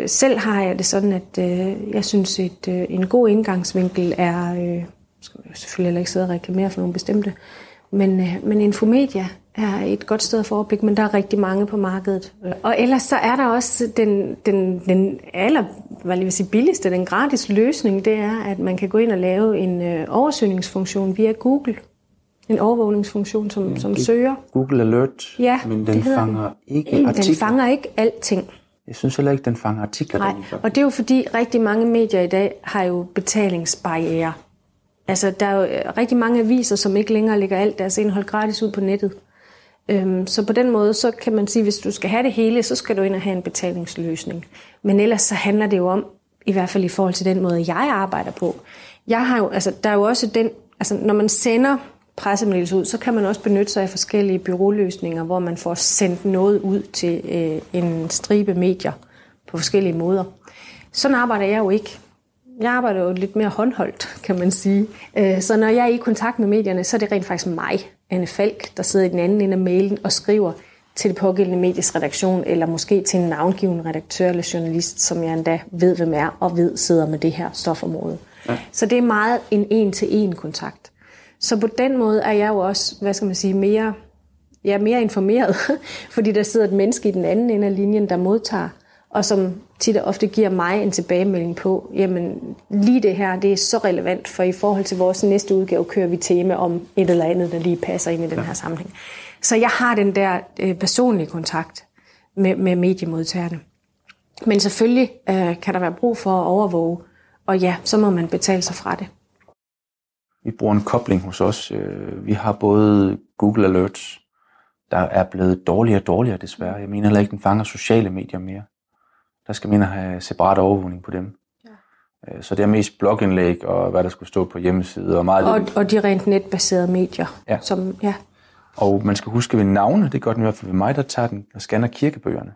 Speaker 3: selv har jeg det sådan, at øh, jeg synes, at øh, en god indgangsvinkel er, øh, skal jeg selvfølgelig heller ikke sidde og reklamere for nogle bestemte, men, øh, men Infomedia er et godt sted for overblik, men der er rigtig mange på markedet. Og ellers så er der også den, den, den aller hvad vil sige, billigste, den gratis løsning, det er, at man kan gå ind og lave en øh, oversøgningsfunktion via Google. En overvågningsfunktion, som, ja, som søger.
Speaker 2: Google Alert,
Speaker 3: ja,
Speaker 2: men den fanger ikke
Speaker 3: artikler. Den fanger ikke alting.
Speaker 2: Jeg synes heller ikke, den fanger artikler.
Speaker 3: Nej, og det er jo fordi rigtig mange medier i dag har jo betalingsbarriere. Altså, der er jo øh, rigtig mange aviser, som ikke længere lægger alt deres indhold gratis ud på nettet. Øhm, så på den måde, så kan man sige, hvis du skal have det hele, så skal du ind og have en betalingsløsning. Men ellers så handler det jo om, i hvert fald i forhold til den måde, jeg arbejder på. Jeg har jo, altså, der er jo også den, altså, når man sender pressemeddelelse ud, så kan man også benytte sig af forskellige byråløsninger, hvor man får sendt noget ud til øh, en stribe medier på forskellige måder. Sådan arbejder jeg jo ikke. Jeg arbejder jo lidt mere håndholdt, kan man sige. Øh, så når jeg er i kontakt med medierne, så er det rent faktisk mig, Anne Falk, der sidder i den anden ende af mailen og skriver til det pågældende medies redaktion, eller måske til en navngiven redaktør eller journalist, som jeg endda ved, hvem er, og ved sidder med det her stofområde. Ja. Så det er meget en en-til-en kontakt. Så på den måde er jeg jo også, hvad skal man sige, mere, jeg er mere informeret, [LAUGHS] fordi der sidder et menneske i den anden ende af linjen, der modtager, og som tit og ofte giver mig en tilbagemelding på, jamen lige det her, det er så relevant, for i forhold til vores næste udgave kører vi tema om et eller andet, der lige passer ind i den her sammenhæng. Så jeg har den der øh, personlige kontakt med, med mediemodtagerne. Men selvfølgelig øh, kan der være brug for at overvåge, og ja, så må man betale sig fra det.
Speaker 2: Vi bruger en kobling hos os. Øh, vi har både Google Alerts, der er blevet dårligere og dårligere desværre. Jeg mener heller ikke, den fanger sociale medier mere. Der skal man have separat overvågning på dem. Ja. Øh, så det er mest blogindlæg og hvad der skulle stå på hjemmeside.
Speaker 3: Og, meget og, og de rent netbaserede medier.
Speaker 2: Ja.
Speaker 3: Som, ja.
Speaker 2: Og man skal huske ved navne, det gør den i hvert fald ved mig, der tager den og scanner kirkebøgerne.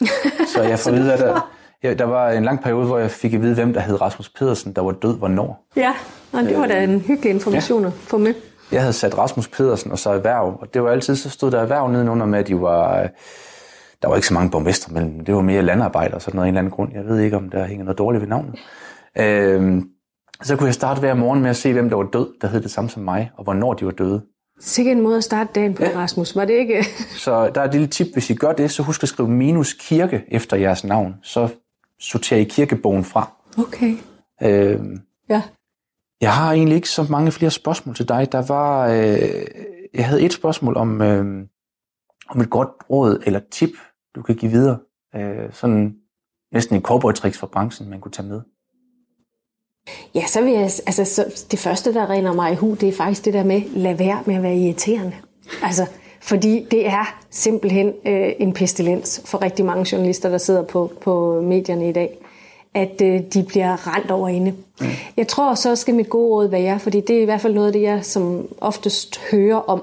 Speaker 2: [LAUGHS] så jeg får, vide, hvad der, Ja, der var en lang periode, hvor jeg fik at vide, hvem der hed Rasmus Pedersen, der var død hvornår.
Speaker 3: Ja, og det var da en hyggelig information at få med.
Speaker 2: Jeg havde sat Rasmus Pedersen og så erhverv, og det var altid, så stod der erhverv nedenunder med, at de var... Der var ikke så mange borgmestre mellem det var mere landarbejder og sådan noget af en eller anden grund. Jeg ved ikke, om der hænger noget dårligt ved navnet. Øhm, så kunne jeg starte hver morgen med at se, hvem der var død, der hed det samme som mig, og hvornår de var døde.
Speaker 3: Sikke en måde at starte dagen på, ja. Rasmus. Var det ikke? [LAUGHS]
Speaker 2: så der er et lille tip, hvis I gør det, så husk at skrive minus kirke efter jeres navn. Så sorterer I kirkebogen fra.
Speaker 3: Okay.
Speaker 2: Øhm,
Speaker 3: ja.
Speaker 2: Jeg har egentlig ikke så mange flere spørgsmål til dig. Der var, øh, jeg havde et spørgsmål om, øh, om et godt råd eller tip, du kan give videre. Øh, sådan næsten en cowboy tricks fra branchen, man kunne tage med.
Speaker 3: Ja, så vil jeg, altså så det første, der regner mig i hu, det er faktisk det der med, lad være med at være irriterende. Altså, fordi det er simpelthen øh, en pestilens for rigtig mange journalister, der sidder på, på medierne i dag, at øh, de bliver rent over inde. Mm. Jeg tror, så skal mit gode råd være, fordi det er i hvert fald noget af det, jeg som oftest hører om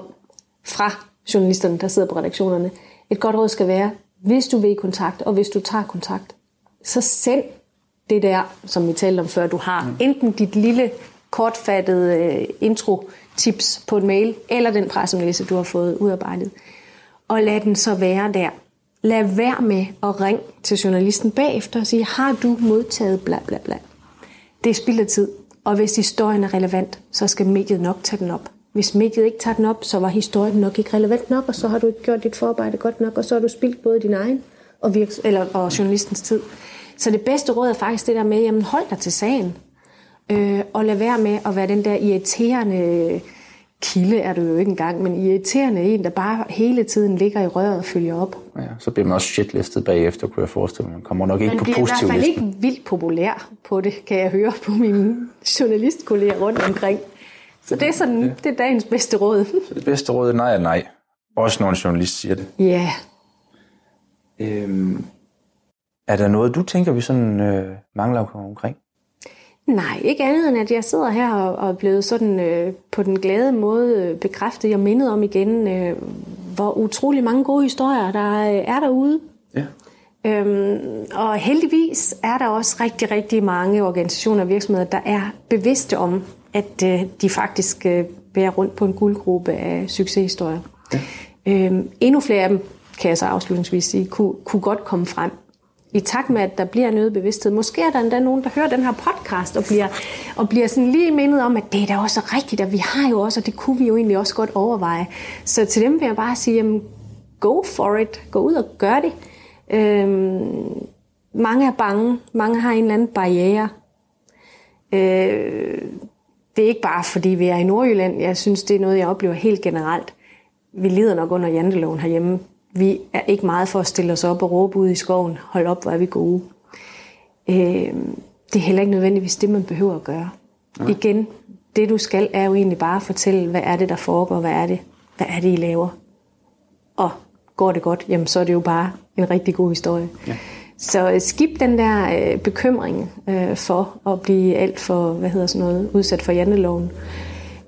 Speaker 3: fra journalisterne, der sidder på redaktionerne. Et godt råd skal være, hvis du vil i kontakt, og hvis du tager kontakt, så send det der, som vi talte om før, du har. Enten dit lille kortfattede øh, intro-tips på en mail, eller den pressemeddelelse, du har fået udarbejdet. Og lad den så være der. Lad være med at ringe til journalisten bagefter og sige, har du modtaget bla bla bla. Det er spild af tid. Og hvis historien er relevant, så skal mediet nok tage den op. Hvis mediet ikke tager den op, så var historien nok ikke relevant nok, og så har du ikke gjort dit forarbejde godt nok, og så har du spildt både din egen og, virks- eller, og journalistens tid. Så det bedste råd er faktisk det der med, jamen hold dig til sagen. Øh, og lad være med at være den der irriterende kilde, er du jo ikke engang, men irriterende en, der bare hele tiden ligger i røret og følger op.
Speaker 2: Ja, så bliver man også shitlistet bagefter, kunne jeg forestille mig. Man kommer nok ikke
Speaker 3: man
Speaker 2: på positiv.
Speaker 3: Man bliver i hvert fald ikke vildt populær på det, kan jeg høre på mine journalistkolleger rundt omkring. Så det er sådan, ja. det er dagens bedste råd.
Speaker 2: Så det bedste råd er nej og nej. Også når en journalist siger det.
Speaker 3: Ja.
Speaker 2: Øhm, er der noget, du tænker, vi sådan øh, mangler omkring?
Speaker 3: Nej, ikke andet end, at jeg sidder her og, og er blevet sådan øh, på den glade måde øh, bekræftet. Jeg mindede om igen, øh, hvor utrolig mange gode historier, der øh, er derude.
Speaker 2: Ja.
Speaker 3: Øhm, og heldigvis er der også rigtig, rigtig mange organisationer og virksomheder, der er bevidste om, at øh, de faktisk øh, bærer rundt på en guldgruppe af succeshistorier. Ja. Øhm, endnu flere af dem, kan jeg så afslutningsvis sige, kunne, kunne godt komme frem i takt med, at der bliver en øget bevidsthed. Måske er der endda nogen, der hører den her podcast og bliver, og bliver sådan lige mindet om, at det er da også rigtigt, at vi har jo også, og det kunne vi jo egentlig også godt overveje. Så til dem vil jeg bare sige, jamen, go for it. Gå ud og gør det. Øhm, mange er bange. Mange har en eller anden barriere. Øh, det er ikke bare, fordi vi er i Nordjylland. Jeg synes, det er noget, jeg oplever helt generelt. Vi lider nok under janteloven herhjemme vi er ikke meget for at stille os op og råbe ud i skoven, hold op, hvor er vi gode. Øh, det er heller ikke nødvendigvis det, man behøver at gøre. Ja. Igen, det du skal, er jo egentlig bare at fortælle, hvad er det, der foregår, hvad er det, hvad er det, I laver. Og går det godt, jamen så er det jo bare en rigtig god historie. Ja. Så øh, skib den der øh, bekymring øh, for at blive alt for, hvad hedder sådan noget, udsat for janteloven.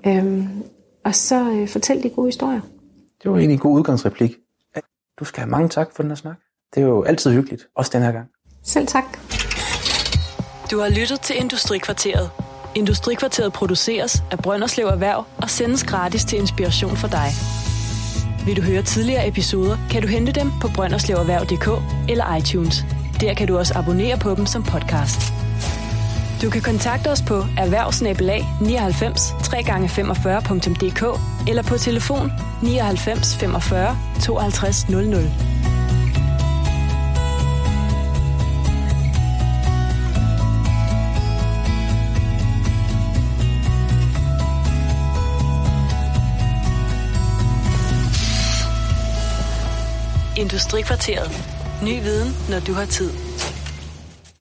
Speaker 3: Øh, og så øh, fortæl de gode historier.
Speaker 2: Det var egentlig en god udgangsreplik. Du skal have mange tak for den her snak. Det er jo altid hyggeligt, også den her gang.
Speaker 3: Selv tak.
Speaker 1: Du har lyttet til Industrikvarteret. Industrikvarteret produceres af Brønderslev Erhverv og sendes gratis til inspiration for dig. Vil du høre tidligere episoder, kan du hente dem på brønderslevererhverv.dk eller iTunes. Der kan du også abonnere på dem som podcast. Du kan kontakte os på erhvervsnabelag 99 3x45.dk eller på telefon 99 45 52 00. Industrikvarteret. Ny viden, når du har tid.